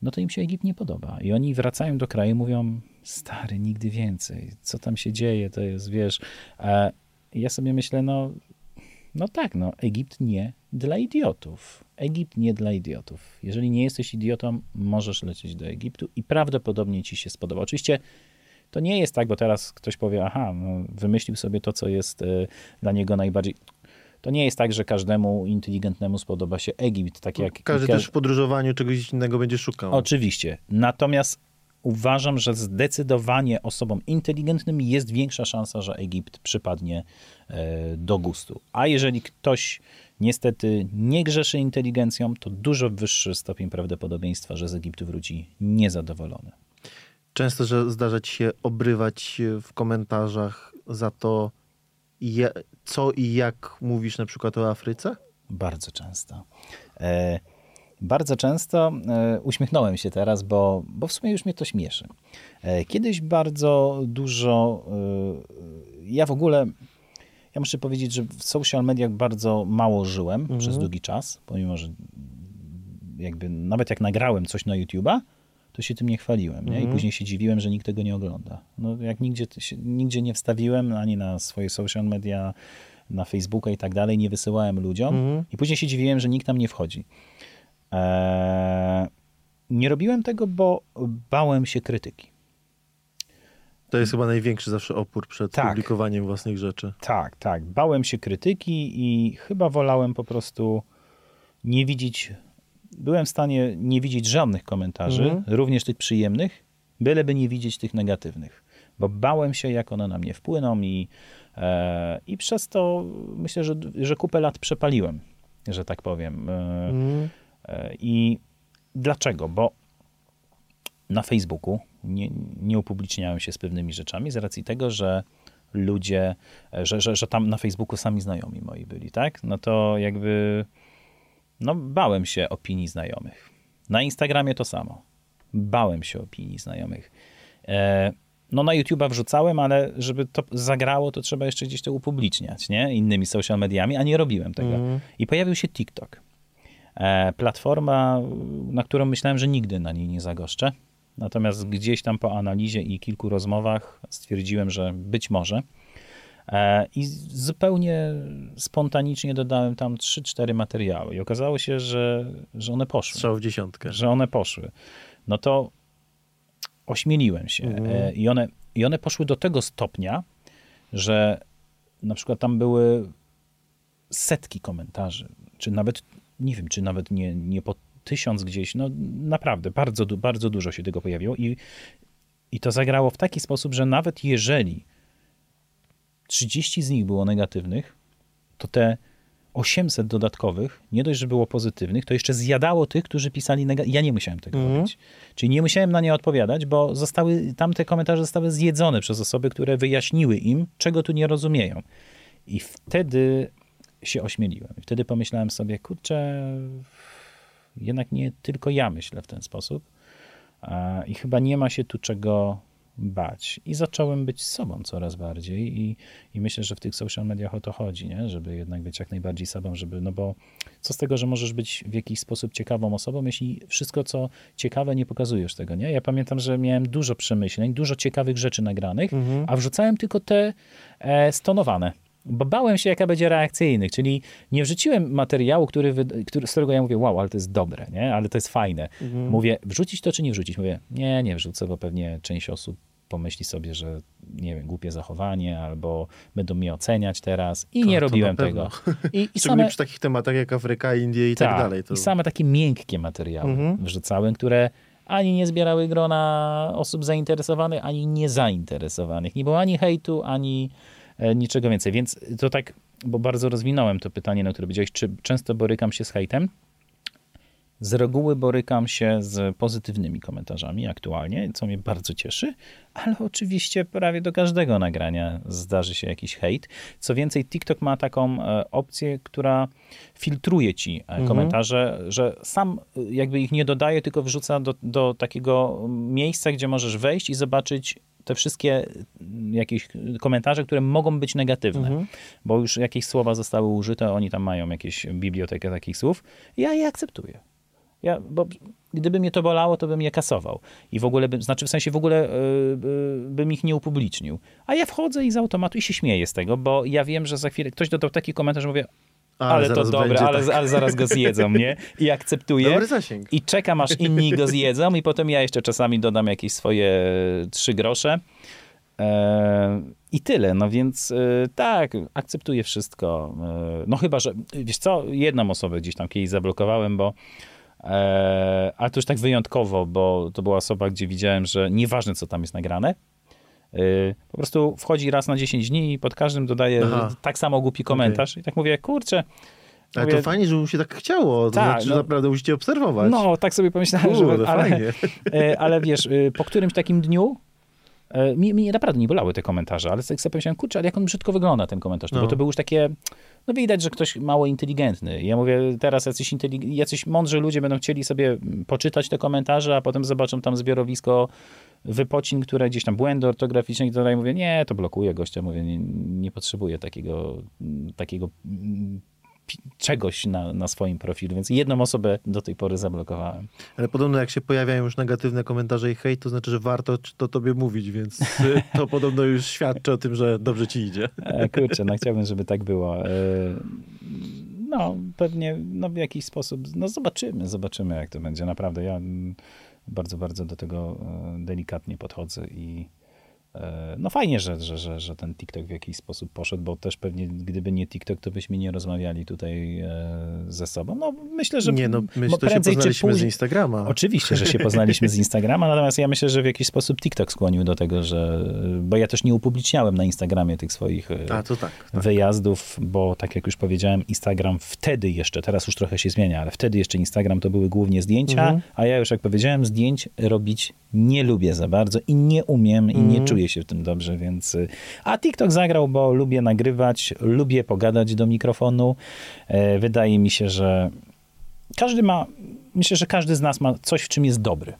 no to im się Egipt nie podoba. I oni wracają do kraju i mówią, stary, nigdy więcej, co tam się dzieje, to jest, wiesz, e, ja sobie myślę, no, no tak, no, Egipt nie dla idiotów. Egipt nie dla idiotów. Jeżeli nie jesteś idiotą, możesz lecieć do Egiptu i prawdopodobnie ci się spodoba. Oczywiście to nie jest tak, bo teraz ktoś powie, aha, no, wymyślił sobie to, co jest y, dla niego najbardziej. To nie jest tak, że każdemu inteligentnemu spodoba się Egipt, tak jak. Każdy ka- też w podróżowaniu czegoś innego będzie szukał. Oczywiście. Natomiast uważam, że zdecydowanie osobom inteligentnym jest większa szansa, że Egipt przypadnie e, do gustu. A jeżeli ktoś niestety nie grzeszy inteligencją, to dużo wyższy stopień prawdopodobieństwa, że z Egiptu wróci niezadowolony. Często, że zdarza ci się obrywać w komentarzach za to, co i jak mówisz na przykład o Afryce? Bardzo często. E, bardzo często e, uśmiechnąłem się teraz, bo, bo w sumie już mnie to śmieszy. E, kiedyś bardzo dużo, e, ja w ogóle, ja muszę powiedzieć, że w social mediach bardzo mało żyłem Mhm. przez długi czas, pomimo, że jakby nawet jak nagrałem coś na YouTube'a, to się tym nie chwaliłem. Nie? I Mhm. później się dziwiłem, że nikt tego nie ogląda. No, jak nigdzie, nigdzie nie wstawiłem, ani na swoje social media, na Facebooka i tak dalej, nie wysyłałem ludziom. Mhm. I później się dziwiłem, że nikt tam nie wchodzi. Eee, nie robiłem tego, bo bałem się krytyki. To jest chyba największy zawsze opór przed Tak. publikowaniem własnych rzeczy. Tak, tak. Bałem się krytyki i chyba wolałem po prostu nie widzieć. Byłem w stanie nie widzieć żadnych komentarzy, Mhm. również tych przyjemnych, byleby nie widzieć tych negatywnych, bo bałem się, jak one na mnie wpłyną i, e, i przez to myślę, że, że kupę lat przepaliłem, że tak powiem. E, Mhm. I dlaczego? Bo na Facebooku nie, nie upubliczniałem się z pewnymi rzeczami z racji tego, że ludzie, że, że, że tam na Facebooku sami znajomi moi byli, tak? No to jakby, no bałem się opinii znajomych. Na Instagramie to samo. Bałem się opinii znajomych. E, no na YouTube'a wrzucałem, ale żeby to zagrało, to trzeba jeszcze gdzieś to upubliczniać, nie? Innymi social mediami, a nie robiłem tego. Mhm. I pojawił się TikTok. E, platforma, na którą myślałem, że nigdy na niej nie zagoszczę. Natomiast gdzieś tam po analizie i kilku rozmowach stwierdziłem, że być może. E, I zupełnie spontanicznie dodałem tam 3-4 materiały. I okazało się, że, że one poszły. Strzał w dziesiątkę. Że one poszły. No to ośmieliłem się. Mhm. E, I, one, I one poszły do tego stopnia, że na przykład tam były setki komentarzy, czy nawet, nie wiem, czy nawet nie, nie po tysiąc gdzieś, no naprawdę, bardzo, bardzo dużo się tego pojawiło i, i to zagrało w taki sposób, że nawet jeżeli 30 z nich było negatywnych, to te 800 dodatkowych, nie dość, że było pozytywnych, to jeszcze zjadało tych, którzy pisali negatywnie. Ja nie musiałem tego Mhm. robić. Czyli nie musiałem na nie odpowiadać, bo zostały, tamte komentarze zostały zjedzone przez osoby, które wyjaśniły im, czego tu nie rozumieją. I wtedy się ośmieliłem. I wtedy pomyślałem sobie, kurczę, jednak nie tylko ja myślę w ten sposób. I chyba nie ma się tu czego bać. I zacząłem być sobą coraz bardziej i, i myślę, że w tych social mediach o to chodzi, nie? żeby jednak być jak najbardziej sobą, żeby, no bo co z tego, że możesz być w jakiś sposób ciekawą osobą, jeśli wszystko, co ciekawe, nie pokazujesz tego, nie? Ja pamiętam, że miałem dużo przemyśleń, dużo ciekawych rzeczy nagranych, a wrzucałem tylko te e, stonowane. Bo bałem się, jaka będzie reakcyjnych, czyli nie wrzuciłem materiału, który, który, z którego ja mówię, wow, ale to jest dobre, nie? ale to jest fajne. Mówię, wrzucić to czy nie wrzucić? Mówię, nie, nie wrzucę, bo pewnie część osób pomyśli sobie, że nie wiem, głupie zachowanie, albo będą mnie oceniać teraz i To- nie robiłem tego. I, i same, przy takich tematach jak Afryka, Indie i tak, tak, dalej. To... I same takie miękkie materiały Mhm. wrzucałem, które ani nie zbierały grona osób zainteresowanych, ani niezainteresowanych. Nie było ani hejtu, ani niczego więcej. Więc to tak, bo bardzo rozwinąłem to pytanie, na które powiedziałeś, czy często borykam się z hejtem? Z reguły borykam się z pozytywnymi komentarzami aktualnie, co mnie bardzo cieszy, ale oczywiście prawie do każdego nagrania zdarzy się jakiś hejt. Co więcej, TikTok ma taką e, opcję, która filtruje ci e, komentarze, że sam e, jakby ich nie dodaje, tylko wrzuca do, do takiego miejsca, gdzie możesz wejść i zobaczyć te wszystkie mm, jakieś komentarze, które mogą być negatywne, bo już jakieś słowa zostały użyte, oni tam mają jakieś bibliotekę takich słów. Ja je akceptuję. Ja, bo gdyby mnie to bolało, to bym je kasował. I w ogóle bym, znaczy w sensie w ogóle y, y, bym ich nie upublicznił. A ja wchodzę i z automatu i się śmieję z tego, bo ja wiem, że za chwilę ktoś dodał taki komentarz, mówię, ale, to zaraz dobre, ale, tak. ale zaraz go zjedzą, nie? I akceptuję. Dobry zasięg. I czekam, aż inni go zjedzą i potem ja jeszcze czasami dodam jakieś swoje trzy grosze. E, I tyle, no więc tak, akceptuję wszystko. No chyba, że, wiesz co, jedną osobę gdzieś tam kiedyś zablokowałem, bo ale to już tak wyjątkowo, bo to była osoba, gdzie widziałem, że nieważne co tam jest nagrane, e, po prostu wchodzi raz na 10 dni i pod każdym dodaje Aha. tak samo głupi komentarz. I tak mówię, kurczę, Ale Mówię, to fajnie, że mu się tak chciało. To Tak, znaczy, że no. naprawdę musicie obserwować. No, tak sobie pomyślałem, Kurde, że... Ale, fajnie. e, ale wiesz, e, po którymś takim dniu e, mnie, mnie naprawdę nie bolały te komentarze, ale tak sobie pomyślałem, kurczę, ale jak on brzydko wygląda ten komentarz, no. No. bo to był już takie, no widać, że ktoś mało inteligentny. Ja mówię, teraz jacyś, jacyś mądrzy ludzie będą chcieli sobie poczytać te komentarze, a potem zobaczą tam zbiorowisko wypocin, które gdzieś tam błędy ortograficzne i tak dalej. Mówię, nie, to blokuje gościa, mówię, nie, nie potrzebuję takiego, takiego czegoś na, na swoim profilu, więc jedną osobę do tej pory zablokowałem. Ale podobno jak się pojawiają już negatywne komentarze i hejt, to znaczy, że warto to tobie mówić, więc to podobno już świadczy o tym, że dobrze ci idzie. E, Kurczę, no chciałbym, żeby tak było. E, No, pewnie no, w jakiś sposób, no zobaczymy, zobaczymy jak to będzie. Naprawdę, ja bardzo, bardzo do tego e, delikatnie podchodzę i no fajnie, że, że, że, że ten TikTok w jakiś sposób poszedł, bo też pewnie gdyby nie TikTok, to byśmy nie rozmawiali tutaj e, ze sobą. No myślę, że Nie no, my się poznaliśmy z później- Instagrama. Oczywiście, że się poznaliśmy z Instagrama, natomiast ja myślę, że w jakiś sposób TikTok skłonił do tego, że. Bo ja też nie upubliczniałem na Instagramie tych swoich e, A, tak. tak. wyjazdów, bo tak jak już powiedziałem, Instagram wtedy jeszcze, teraz już trochę się zmienia, ale wtedy jeszcze Instagram to były głównie zdjęcia, Mhm. a ja już jak powiedziałem, zdjęć robić nie lubię za bardzo i nie umiem i nie Mhm. czuję się w tym dobrze, więc... y, A TikTok zagrał, bo lubię nagrywać, lubię pogadać do mikrofonu. E, Wydaje mi się, że każdy ma, myślę, że każdy z nas ma coś, w czym jest dobry.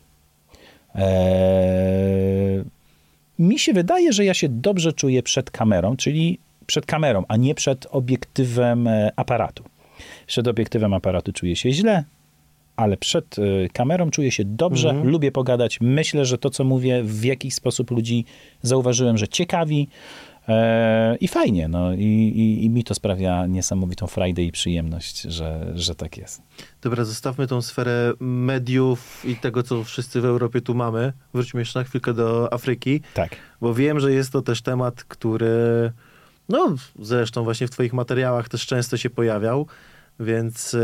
Eee, mi się wydaje, że ja się dobrze czuję przed kamerą, czyli przed kamerą, a nie przed obiektywem e, aparatu. Przed obiektywem aparatu czuję się źle, ale przed e, kamerą czuję się dobrze, Mhm. lubię pogadać. Myślę, że to, co mówię, w jakiś sposób ludzi zauważyłem, że ciekawi. E, I fajnie, no i, i, i mi to sprawia niesamowitą frajdę i przyjemność, że, że tak jest. Dobra, zostawmy tą sferę mediów i tego, co wszyscy w Europie tu mamy. Wróćmy jeszcze na chwilkę do Afryki, Tak. bo wiem, że jest to też temat, który no zresztą właśnie w twoich materiałach też często się pojawiał, więc e,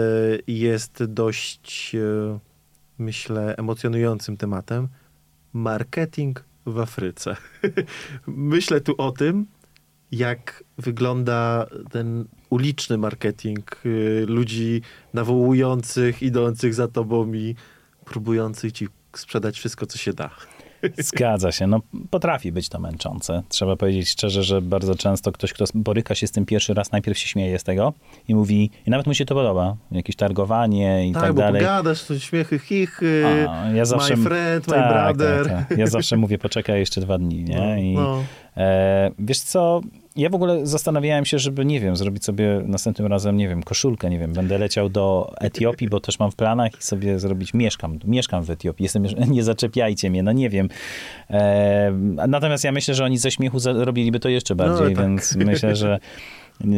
jest dość, e, myślę, emocjonującym tematem. Marketing w Afryce. myślę tu o tym, jak wygląda ten uliczny marketing y, ludzi nawołujących, idących za tobą i próbujących ci sprzedać wszystko, co się da. Zgadza się. No, potrafi być to męczące. Trzeba powiedzieć szczerze, że bardzo często ktoś, kto boryka się z tym pierwszy raz, najpierw się śmieje z tego i mówi, i nawet mu się to podoba, jakieś targowanie i tak, Tak, bo dalej. pogadasz, to śmiechy, chichy, A, ja zawsze, my friend, my tak, brother. Tak, tak. Ja zawsze mówię, poczekaj jeszcze dwa dni, nie? I, No, E, wiesz co, ja w ogóle zastanawiałem się, żeby, nie wiem, zrobić sobie następnym razem, nie wiem, koszulkę, nie wiem, będę leciał do Etiopii, bo też mam w planach i sobie zrobić, mieszkam, mieszkam w Etiopii, jestem, nie zaczepiajcie mnie, no nie wiem. E, natomiast ja myślę, że oni ze śmiechu za- robiliby to jeszcze bardziej, tak. więc myślę, że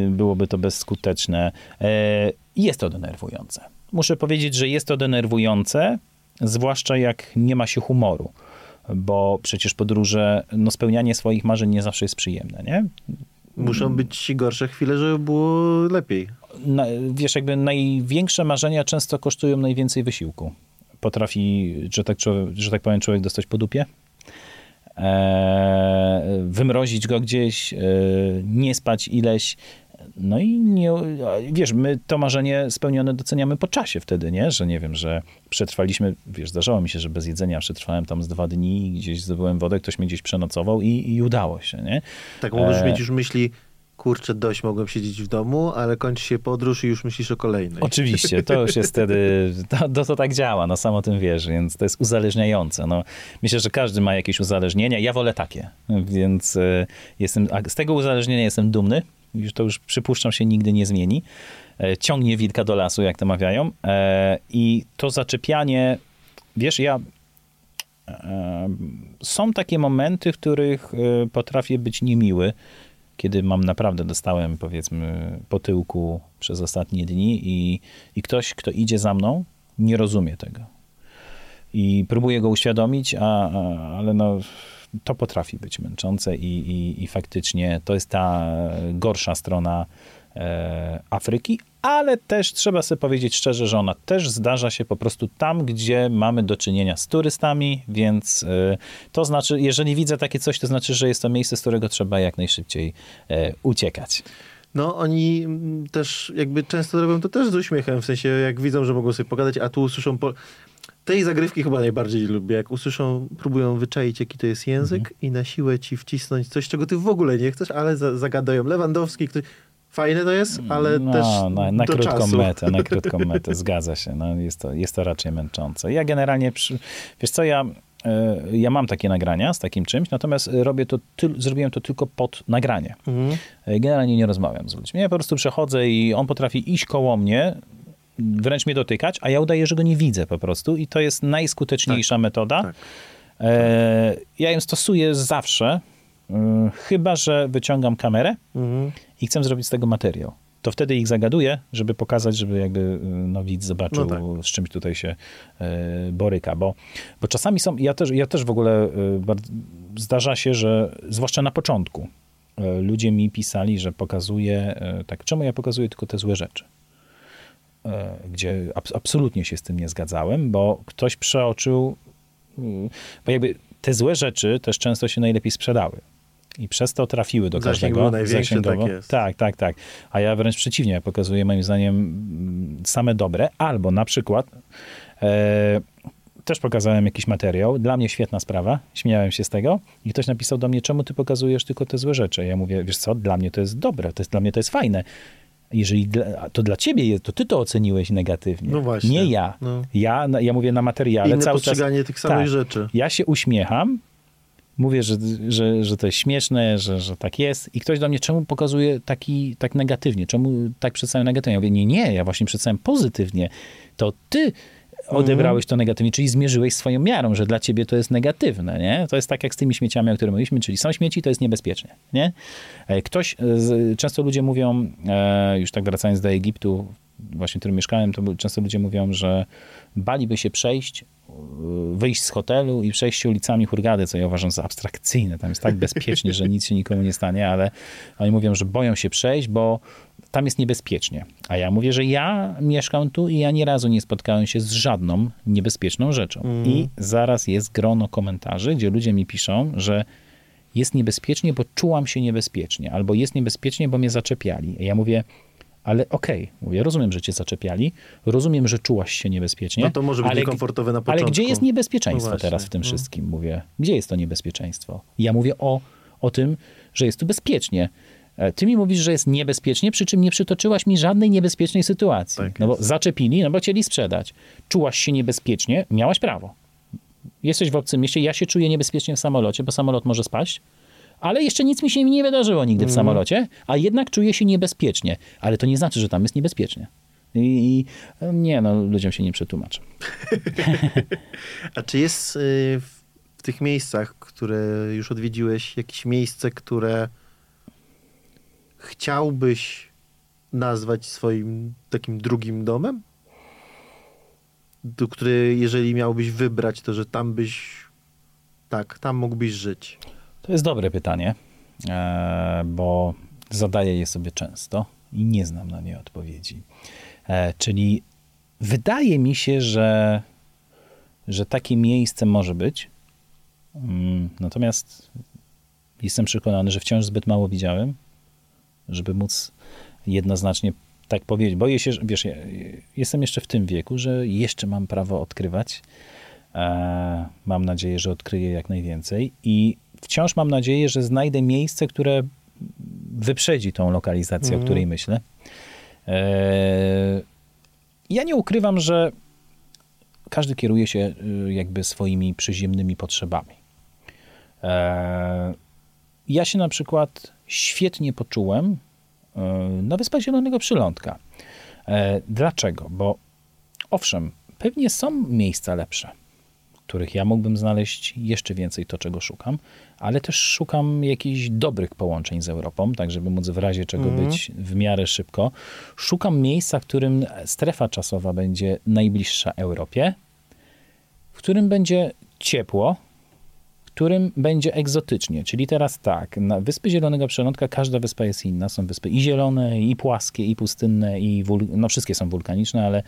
byłoby to bezskuteczne. E, jest to denerwujące. Muszę powiedzieć, że jest to denerwujące, zwłaszcza jak nie ma się humoru bo przecież podróże, no spełnianie swoich marzeń nie zawsze jest przyjemne, nie? muszą być gorsze chwile, żeby było lepiej. Na, wiesz, jakby największe marzenia często kosztują najwięcej wysiłku. Potrafi, że tak, człowiek, że tak powiem, człowiek dostać po dupie, e, wymrozić go gdzieś, e, nie spać ileś. No i nie, wiesz, my to marzenie spełnione doceniamy po czasie wtedy, nie? Że nie wiem, że przetrwaliśmy, wiesz, zdarzało mi się, że bez jedzenia przetrwałem tam z dwa dni, gdzieś zdobyłem wodę, ktoś mnie gdzieś przenocował i, i udało się, nie? Tak możesz E. mieć już myśli, kurczę, dość mogłem siedzieć w domu, ale kończy się podróż i już myślisz o kolejnej. Oczywiście, to już jest wtedy, to, to, to tak działa, no sam o tym wiesz, więc to jest uzależniające. No, myślę, że każdy ma jakieś uzależnienia, ja wolę takie, więc e, jestem, z tego uzależnienia jestem dumny, już to już przypuszczam się nigdy nie zmieni. E, ciągnie wilka do lasu, jak to mawiają e, i to zaczepianie, wiesz, ja e, są takie momenty, w których potrafię być niemiły, kiedy mam naprawdę dostałem, powiedzmy, po tyłku przez ostatnie dni i, i ktoś, kto idzie za mną, nie rozumie tego. I próbuję go uświadomić, a, a, ale no, to potrafi być męczące i, i, i faktycznie to jest ta gorsza strona e, Afryki, ale też trzeba sobie powiedzieć szczerze, że ona też zdarza się po prostu tam, gdzie mamy do czynienia z turystami, więc e, to znaczy, jeżeli widzę takie coś, to znaczy, że jest to miejsce, z którego trzeba jak najszybciej e, uciekać. No, oni mm, też jakby często robią to też z uśmiechem, w sensie jak widzą, że mogą sobie pogadać, a tu usłyszą... Po... Tej zagrywki chyba najbardziej lubię, jak usłyszą, próbują wyczaić, jaki to jest język Mhm. i na siłę ci wcisnąć coś, czego ty w ogóle nie chcesz, ale za, zagadają. Lewandowski, ktoś... Fajne to jest, ale no, też na, na krótką czasu. metę, na krótką metę, zgadza się. No, jest, to, jest to raczej męczące. Ja generalnie, przy, wiesz co, ja, e, ja mam takie nagrania z takim czymś, natomiast robię to, tyl, zrobiłem to tylko pod nagranie. Mhm. E, Generalnie nie rozmawiam z ludźmi. Ja po prostu przechodzę i on potrafi iść koło mnie, wręcz mnie dotykać, a ja udaję, że go nie widzę po prostu i to jest najskuteczniejsza metoda. tak. E, ja ją stosuję zawsze, e, chyba że wyciągam kamerę Mhm. i chcę zrobić z tego materiał. To wtedy ich zagaduję, żeby pokazać, żeby jakby y, no, widz zobaczył, No z czymś tutaj się e, boryka. Bo, bo czasami są, ja też, ja też w ogóle y, bardzo, zdarza się, że zwłaszcza na początku e, ludzie mi pisali, że pokazuję, e, tak, czemu ja pokazuję tylko te złe rzeczy? E, Gdzie abs- absolutnie się z tym nie zgadzałem, bo ktoś przeoczył, y, bo jakby te złe rzeczy też często się najlepiej sprzedały. I przez to trafiły do Zasięg każdego. był największy, tak jest. Tak, tak, tak. A ja wręcz przeciwnie, pokazuję moim zdaniem mm, same dobre, albo na przykład e, też pokazałem jakiś materiał, dla mnie świetna sprawa, śmiałem się z tego i ktoś napisał do mnie, czemu ty pokazujesz tylko te złe rzeczy? Ja mówię, wiesz co, dla mnie to jest dobre, to jest, dla mnie to jest fajne. Jeżeli dla, to dla ciebie jest, to ty to oceniłeś negatywnie. No właśnie. Nie ja. No. Ja, ja mówię na materiale Inne cały czas. postrzeganie tych samych Tak. rzeczy. Ja się uśmiecham, mówię, że, że, że to jest śmieszne, że, że tak jest i ktoś do mnie, czemu pokazuje taki, tak negatywnie, czemu tak przedstawiam negatywnie? Ja mówię, nie, nie, ja właśnie przedstawiam pozytywnie. To ty odebrałeś to negatywnie, czyli zmierzyłeś swoją miarą, że dla ciebie to jest negatywne, nie? To jest tak jak z tymi śmieciami, o których mówiliśmy, czyli są śmieci, to jest niebezpiecznie, nie? E, Ktoś, e, często ludzie mówią, e, już tak wracając do Egiptu, właśnie w którym mieszkałem, to często ludzie mówią, że baliby się przejść, wyjść z hotelu i przejść ulicami Hurgady, co ja uważam za abstrakcyjne. Tam jest tak bezpiecznie, że nic się nikomu nie stanie, ale oni mówią, że boją się przejść, bo tam jest niebezpiecznie. A ja mówię, że ja mieszkam tu i ja ani razu nie spotkałem się z żadną niebezpieczną rzeczą. I zaraz jest grono komentarzy, gdzie ludzie mi piszą, że jest niebezpiecznie, bo czułam się niebezpiecznie, albo jest niebezpiecznie, bo mnie zaczepiali. I ja mówię, ale okej, mówię, rozumiem, że cię zaczepiali, rozumiem, że czułaś się niebezpiecznie. No to może być ale, niekomfortowe na Ale początku. gdzie jest niebezpieczeństwo No teraz w tym no. wszystkim? Mówię, gdzie jest to niebezpieczeństwo? Ja mówię o, o tym, że jest tu bezpiecznie. E, Ty mi mówisz, że jest niebezpiecznie, przy czym nie przytoczyłaś mi żadnej niebezpiecznej sytuacji. Tak no bo zaczepili, no bo chcieli sprzedać. Czułaś się niebezpiecznie, miałaś prawo. Jesteś w obcym mieście, ja się czuję niebezpiecznie w samolocie, bo samolot może spaść, ale jeszcze nic mi się nie wydarzyło nigdy w Mhm. samolocie, a jednak czuję się niebezpiecznie. Ale to nie znaczy, że tam jest niebezpiecznie. I, i nie, no ludziom się nie przetłumaczę. A czy jest y, w, w tych miejscach, które już odwiedziłeś, jakieś miejsce, które chciałbyś nazwać swoim takim drugim domem? Do który, jeżeli miałbyś wybrać, to że tam byś, tak, tam mógłbyś żyć. To jest dobre pytanie, e, bo zadaję je sobie często i nie znam na nie odpowiedzi. E, Czyli wydaje mi się, że, że takie miejsce może być. Mm, Natomiast jestem przekonany, że wciąż zbyt mało widziałem, żeby móc jednoznacznie tak powiedzieć. Boję się, że wiesz, ja jestem jeszcze w tym wieku, że jeszcze mam prawo odkrywać. E, Mam nadzieję, że odkryję jak najwięcej i wciąż mam nadzieję, że znajdę miejsce, które wyprzedzi tą lokalizację, Mhm. o której myślę. E, Ja nie ukrywam, że każdy kieruje się y, jakby swoimi przyziemnymi potrzebami. E, Ja się na przykład świetnie poczułem na Wyspach Zielonego Przylądka. E, Dlaczego? Bo owszem, pewnie są miejsca lepsze, których ja mógłbym znaleźć jeszcze więcej to, czego szukam, ale też szukam jakichś dobrych połączeń z Europą, tak żeby móc w razie czego Mhm. być w miarę szybko. Szukam miejsca, w którym strefa czasowa będzie najbliższa Europie, w którym będzie ciepło, w którym będzie egzotycznie. Czyli teraz tak, na Wyspy Zielonego Przylądka każda wyspa jest inna. Są wyspy i zielone, i płaskie, i pustynne, i wul... no wszystkie są wulkaniczne, ale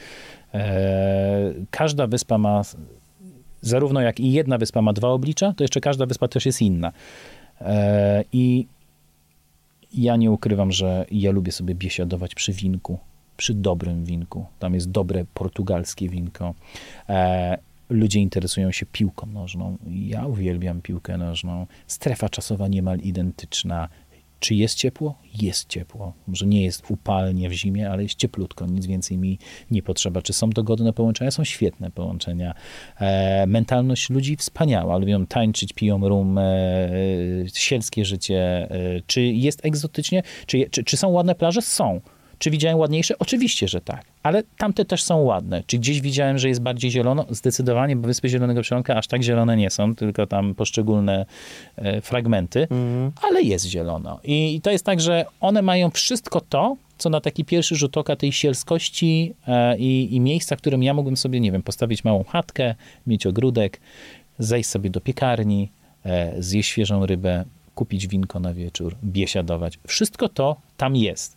e, każda wyspa ma, zarówno jak i jedna wyspa ma dwa oblicza, to jeszcze każda wyspa też jest inna. E, I ja nie ukrywam, że ja lubię sobie biesiadować przy winku, przy dobrym winku. Tam jest dobre portugalskie winko. E, ludzie interesują się piłką nożną. Ja uwielbiam piłkę nożną. Strefa czasowa niemal identyczna. Czy jest ciepło? Jest ciepło. Może nie jest upalnie w zimie, ale jest cieplutko, nic więcej mi nie potrzeba. Czy są dogodne połączenia? Są świetne połączenia. E, mentalność ludzi wspaniała. Lubią tańczyć, piją rum, e, sielskie życie. E, czy jest egzotycznie? Czy, czy, czy są ładne plaże? Są. Czy widziałem ładniejsze? Oczywiście, że tak. Ale tamte też są ładne. Czy gdzieś widziałem, że jest bardziej zielono? Zdecydowanie, bo Wyspy Zielonego Przylądka aż tak zielone nie są, tylko tam poszczególne e, fragmenty, Mhm. ale jest zielono. I, I to jest tak, że one mają wszystko to, co na taki pierwszy rzut oka tej sielskości e, i, i miejsca, w którym ja mógłbym sobie, nie wiem, postawić małą chatkę, mieć ogródek, zejść sobie do piekarni, e, zjeść świeżą rybę, kupić winko na wieczór, biesiadować. Wszystko to tam jest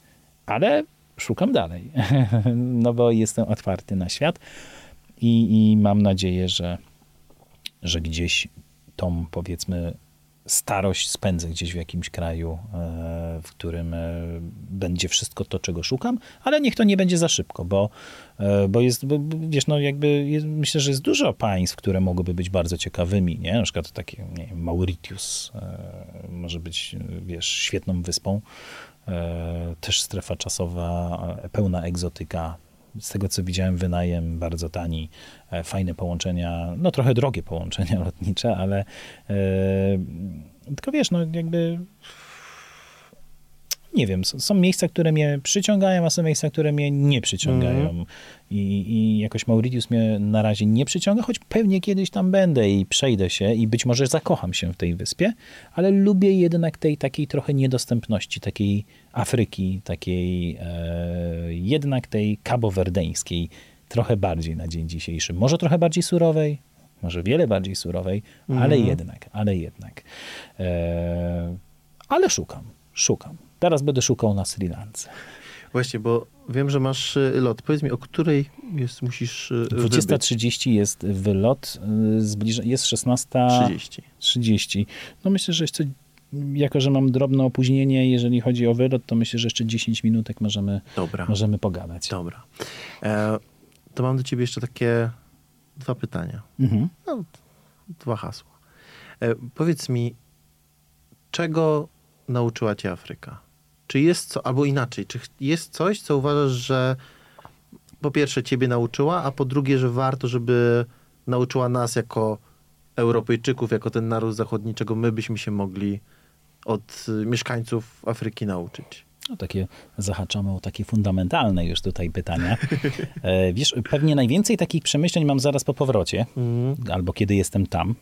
ale szukam dalej, no bo jestem otwarty na świat i, i mam nadzieję, że, że gdzieś tą powiedzmy starość spędzę gdzieś w jakimś kraju, e, w którym e, będzie wszystko to, czego szukam, ale niech to nie będzie za szybko, bo, e, bo jest, bo, wiesz, no jakby jest, myślę, że jest dużo państw, które mogłyby być bardzo ciekawymi, nie? Na przykład takie, nie wiem, Mauritius może być, wiesz, świetną wyspą, też strefa czasowa, pełna egzotyka. Z tego co widziałem, wynajem bardzo tani, fajne połączenia, no trochę drogie połączenia lotnicze, ale e, tylko wiesz, no jakby nie wiem, są miejsca, które mnie przyciągają, a są miejsca, które mnie nie przyciągają. Mm. I, I jakoś Mauritius mnie na razie nie przyciąga, choć pewnie kiedyś tam będę i przejdę się i być może zakocham się w tej wyspie, ale lubię jednak tej takiej trochę niedostępności, takiej Afryki, takiej e, jednak tej kabowerdeńskiej, trochę bardziej na dzień dzisiejszy. Może trochę bardziej surowej, może wiele bardziej surowej, mm. ale jednak, ale jednak. E, ale szukam, szukam. Teraz będę szukał na Sri Lance. Właśnie, bo wiem, że masz y, lot. Powiedz mi, o której jest, musisz 20.30 jest wylot, zbliża, jest 16.30. 30. No myślę, że jeszcze, jako że mam drobne opóźnienie, jeżeli chodzi o wylot, to myślę, że jeszcze 10 minutek możemy, Dobra. możemy pogadać. Dobra. E, to mam do ciebie jeszcze takie dwa pytania. Mhm. No, dwa hasła. E, powiedz mi, czego nauczyła cię Afryka? Czy jest co, albo inaczej, czy jest coś, co uważasz, że po pierwsze ciebie nauczyła, a po drugie, że warto, żeby nauczyła nas jako Europejczyków, jako ten naród zachodni, czego my byśmy się mogli od mieszkańców Afryki nauczyć? No takie zahaczamy o takie fundamentalne już tutaj pytania. E, wiesz, pewnie najwięcej takich przemyśleń mam zaraz po powrocie, mm. albo kiedy jestem tam.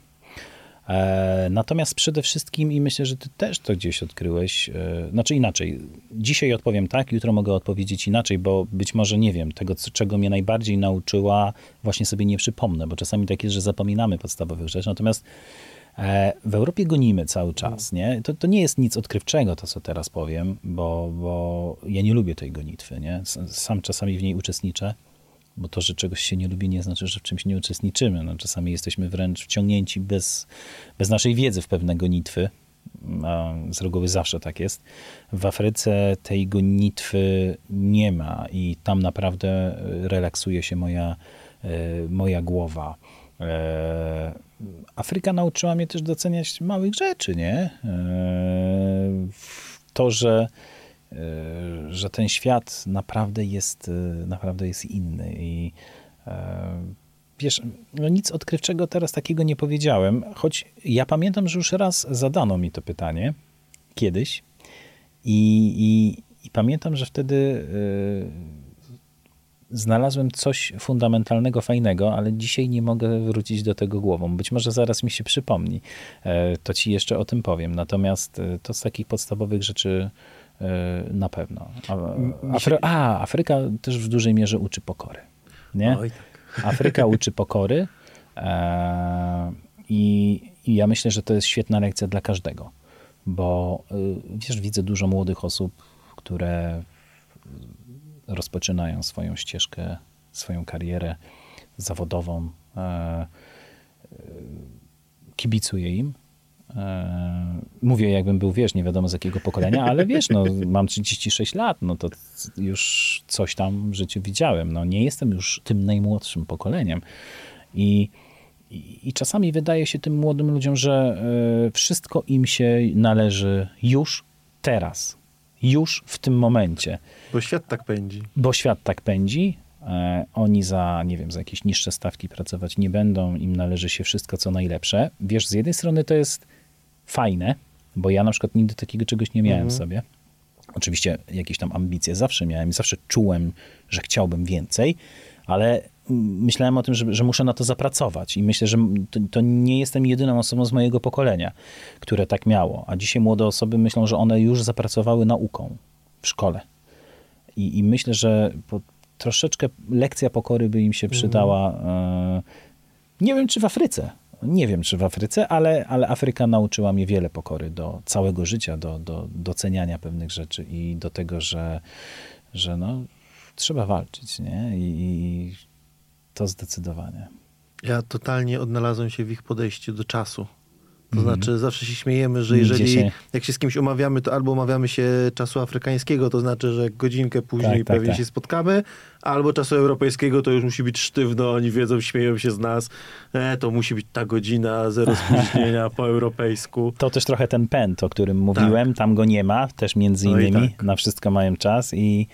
E, natomiast przede wszystkim, i myślę, że ty też to gdzieś odkryłeś, e, znaczy inaczej, dzisiaj odpowiem tak, jutro mogę odpowiedzieć inaczej, bo być może nie wiem, tego, czego mnie najbardziej nauczyła, właśnie sobie nie przypomnę, bo czasami tak jest, że zapominamy podstawowych rzeczy, natomiast w Europie gonimy cały czas, nie? To, to nie jest nic odkrywczego, to co teraz powiem, bo, bo ja nie lubię tej gonitwy, nie? Sam czasami w niej uczestniczę, bo to, że czegoś się nie lubi, nie znaczy, że w czymś nie uczestniczymy. No, czasami jesteśmy wręcz wciągnięci bez, bez naszej wiedzy w pewne gonitwy. A z reguły zawsze tak jest. W Afryce tej gonitwy nie ma i tam naprawdę relaksuje się moja, e, moja głowa. Afryka nauczyła mnie też doceniać małych rzeczy, nie? E, to, że E, że ten świat naprawdę jest, e, naprawdę jest inny i wiesz, no nic odkrywczego teraz takiego nie powiedziałem, choć ja pamiętam, że już raz zadano mi to pytanie kiedyś i, i, i pamiętam, że wtedy znalazłem coś fundamentalnego, fajnego, ale dzisiaj nie mogę wrócić do tego głową. Być może zaraz mi się przypomni, to ci jeszcze o tym powiem. Natomiast to z takich podstawowych rzeczy E, na pewno. Afry A, Afryka też w dużej mierze uczy pokory. Nie? Oj, tak. Afryka uczy pokory e, i, i ja myślę, że to jest świetna lekcja dla każdego, bo wiesz, widzę dużo młodych osób, które rozpoczynają swoją ścieżkę, swoją karierę zawodową. E, kibicuję im, E, mówię, jakbym był, wiesz, nie wiadomo z jakiego pokolenia, ale wiesz, no, mam 36 lat, no to już coś tam w życiu widziałem. No, nie jestem już tym najmłodszym pokoleniem. I, i, czasami wydaje się tym młodym ludziom, że wszystko im się należy już teraz. Już w tym momencie. Bo świat tak pędzi. Bo świat tak pędzi, E, oni za, nie wiem, za jakieś niższe stawki pracować nie będą, im należy się wszystko, co najlepsze. Wiesz, z jednej strony to jest fajne, bo ja na przykład nigdy takiego czegoś nie miałem mhm. sobie. Oczywiście jakieś tam ambicje zawsze miałem, zawsze czułem, że chciałbym więcej, ale myślałem o tym, że, że muszę na to zapracować i myślę, że to, to, nie jestem jedyną osobą z mojego pokolenia, które tak miało. A dzisiaj młode osoby myślą, że one już zapracowały nauką w szkole. I, i myślę, że troszeczkę lekcja pokory by im się przydała. Mhm. Nie wiem, czy w Afryce. Nie wiem, czy w Afryce, ale, ale Afryka nauczyła mnie wiele pokory do całego życia, do, do doceniania pewnych rzeczy i do tego, że, że no, trzeba walczyć, nie? I to zdecydowanie. Ja totalnie odnalazłem się w ich podejściu do czasu. To mhm. znaczy, zawsze się śmiejemy, że jeżeli się... jak się z kimś umawiamy, to albo umawiamy się czasu afrykańskiego, to znaczy, że godzinkę później tak, tak pewnie tak, się spotkamy, albo czasu europejskiego to już musi być sztywno, oni wiedzą, śmieją się z nas, e, to musi być ta godzina, zero spóźnienia po europejsku. To też trochę ten pęd, o którym mówiłem, tak. tam go nie ma, też między no innymi, no na wszystko mają czas i,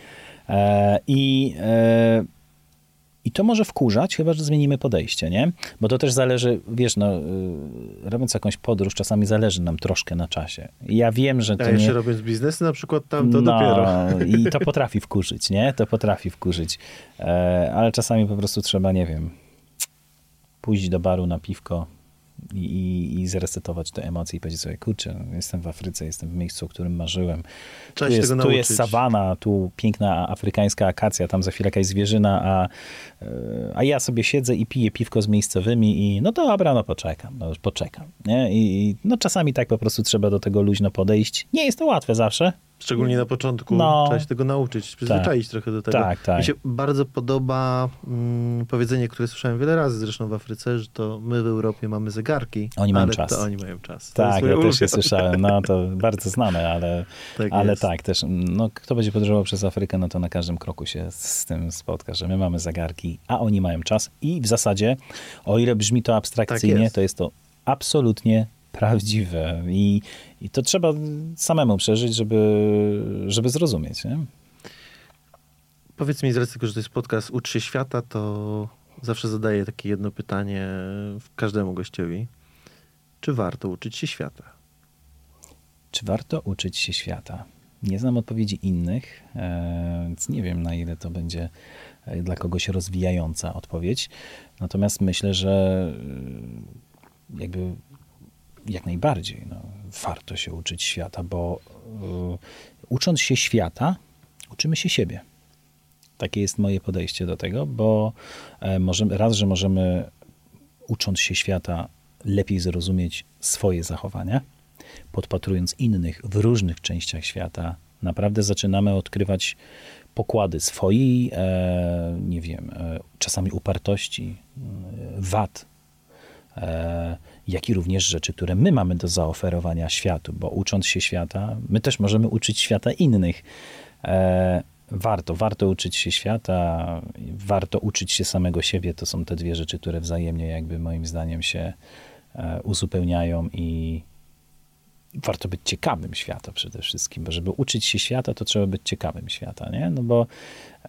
e, i e, i to może wkurzać, chyba że zmienimy podejście, nie? Bo to też zależy, wiesz, no, y, robiąc jakąś podróż, czasami zależy nam troszkę na czasie. Ja wiem, że to. A jeszcze nie... robiąc biznesy, na przykład tam to no, dopiero. I to potrafi wkurzyć, nie? To potrafi wkurzyć. E, ale czasami po prostu trzeba, nie wiem, pójść do baru na piwko, i, i zresetować te emocje i powiedzieć sobie, kurczę, jestem w Afryce, jestem w miejscu, o którym marzyłem. tu jest, tu jest sawana, tu piękna afrykańska akacja, tam za chwilę jakaś zwierzyna, a, e, a ja sobie siedzę i piję piwko z miejscowymi i no dobra, no poczekam, no poczekam. Nie? I no czasami tak po prostu trzeba do tego luźno podejść. Nie jest to łatwe zawsze, Szczególnie na początku no, trzeba się tego nauczyć, przyzwyczaić tak, trochę do tego. Tak, tak. Mi się bardzo podoba mm, powiedzenie, które słyszałem wiele razy zresztą w Afryce, że to my w Europie mamy zegarki, oni mają czas. oni mają czas. Tak, ja też je słyszałem. No to bardzo znane, ale tak, ale tak też. No, kto będzie podróżował przez Afrykę, no to na każdym kroku się z tym spotka, że my mamy zegarki, a oni mają czas i w zasadzie, o ile brzmi to abstrakcyjnie, tak jest. to jest to absolutnie prawdziwe i, i to trzeba samemu przeżyć, żeby, żeby zrozumieć. Nie? Powiedz mi z racji tego, że to jest podcast Ucz się świata, to zawsze zadaję takie jedno pytanie każdemu gościowi. Czy warto uczyć się świata? Czy warto uczyć się świata? Nie znam odpowiedzi innych, e, więc nie wiem, na ile to będzie e, dla kogoś rozwijająca odpowiedź. Natomiast myślę, że e, jakby jak najbardziej. No, warto się uczyć świata, bo y, ucząc się świata, uczymy się siebie. Takie jest moje podejście do tego, bo e, możemy, raz, że możemy ucząc się świata lepiej zrozumieć swoje zachowania, podpatrując innych w różnych częściach świata, naprawdę zaczynamy odkrywać pokłady swojej, nie wiem, e, czasami upartości, wad, e, jak i również rzeczy, które my mamy do zaoferowania światu, bo ucząc się świata, my też możemy uczyć świata innych. E, warto, warto uczyć się świata, warto uczyć się samego siebie. To są te dwie rzeczy, które wzajemnie jakby moim zdaniem się e, uzupełniają i warto być ciekawym świata przede wszystkim, bo żeby uczyć się świata, to trzeba być ciekawym świata, nie? No bo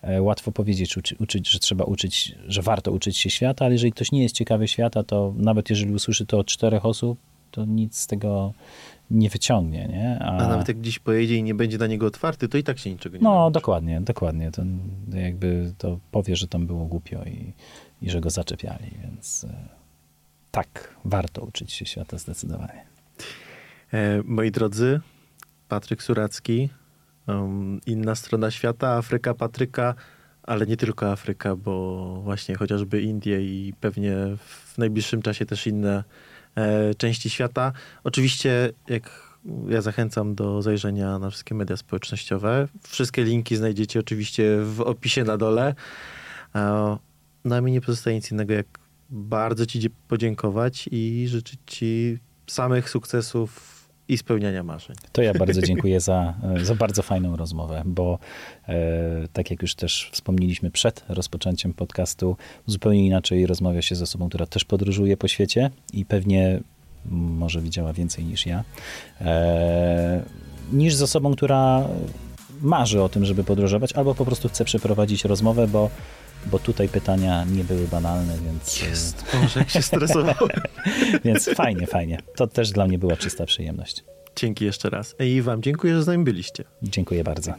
e, łatwo powiedzieć, uczy, uczyć, że trzeba uczyć, że warto uczyć się świata, ale jeżeli ktoś nie jest ciekawy świata, to nawet jeżeli usłyszy to od czterech osób, to nic z tego nie wyciągnie, nie? A, A nawet jak gdzieś pojedzie i nie będzie dla niego otwarty, to i tak się niczego nie No, nauczy. dokładnie, dokładnie. To jakby to powie, że tam było głupio i, i że go zaczepiali, więc e, tak, warto uczyć się świata zdecydowanie. E, moi drodzy, Patryk Suracki, um, inna strona świata, Afryka Patryka, ale nie tylko Afryka, bo właśnie chociażby Indie i pewnie w najbliższym czasie też inne e, części świata. Oczywiście, jak ja zachęcam do zajrzenia na wszystkie media społecznościowe. Wszystkie linki znajdziecie oczywiście w opisie na dole. E, no a mi nie pozostaje nic innego, jak bardzo Ci podziękować i życzyć Ci samych sukcesów i spełniania marzeń. To ja bardzo dziękuję za, za bardzo fajną rozmowę, bo e, tak jak już też wspomnieliśmy przed rozpoczęciem podcastu, zupełnie inaczej rozmawia się z osobą, która też podróżuje po świecie i pewnie może widziała więcej niż ja, e, niż z osobą, która marzy o tym, żeby podróżować, albo po prostu chce przeprowadzić rozmowę, bo bo tutaj pytania nie były banalne, więc... Jest, Boże, jak się stresowałem. więc fajnie, fajnie. To też dla mnie była czysta przyjemność. Dzięki jeszcze raz. I wam dziękuję, że z nami byliście. Dziękuję bardzo.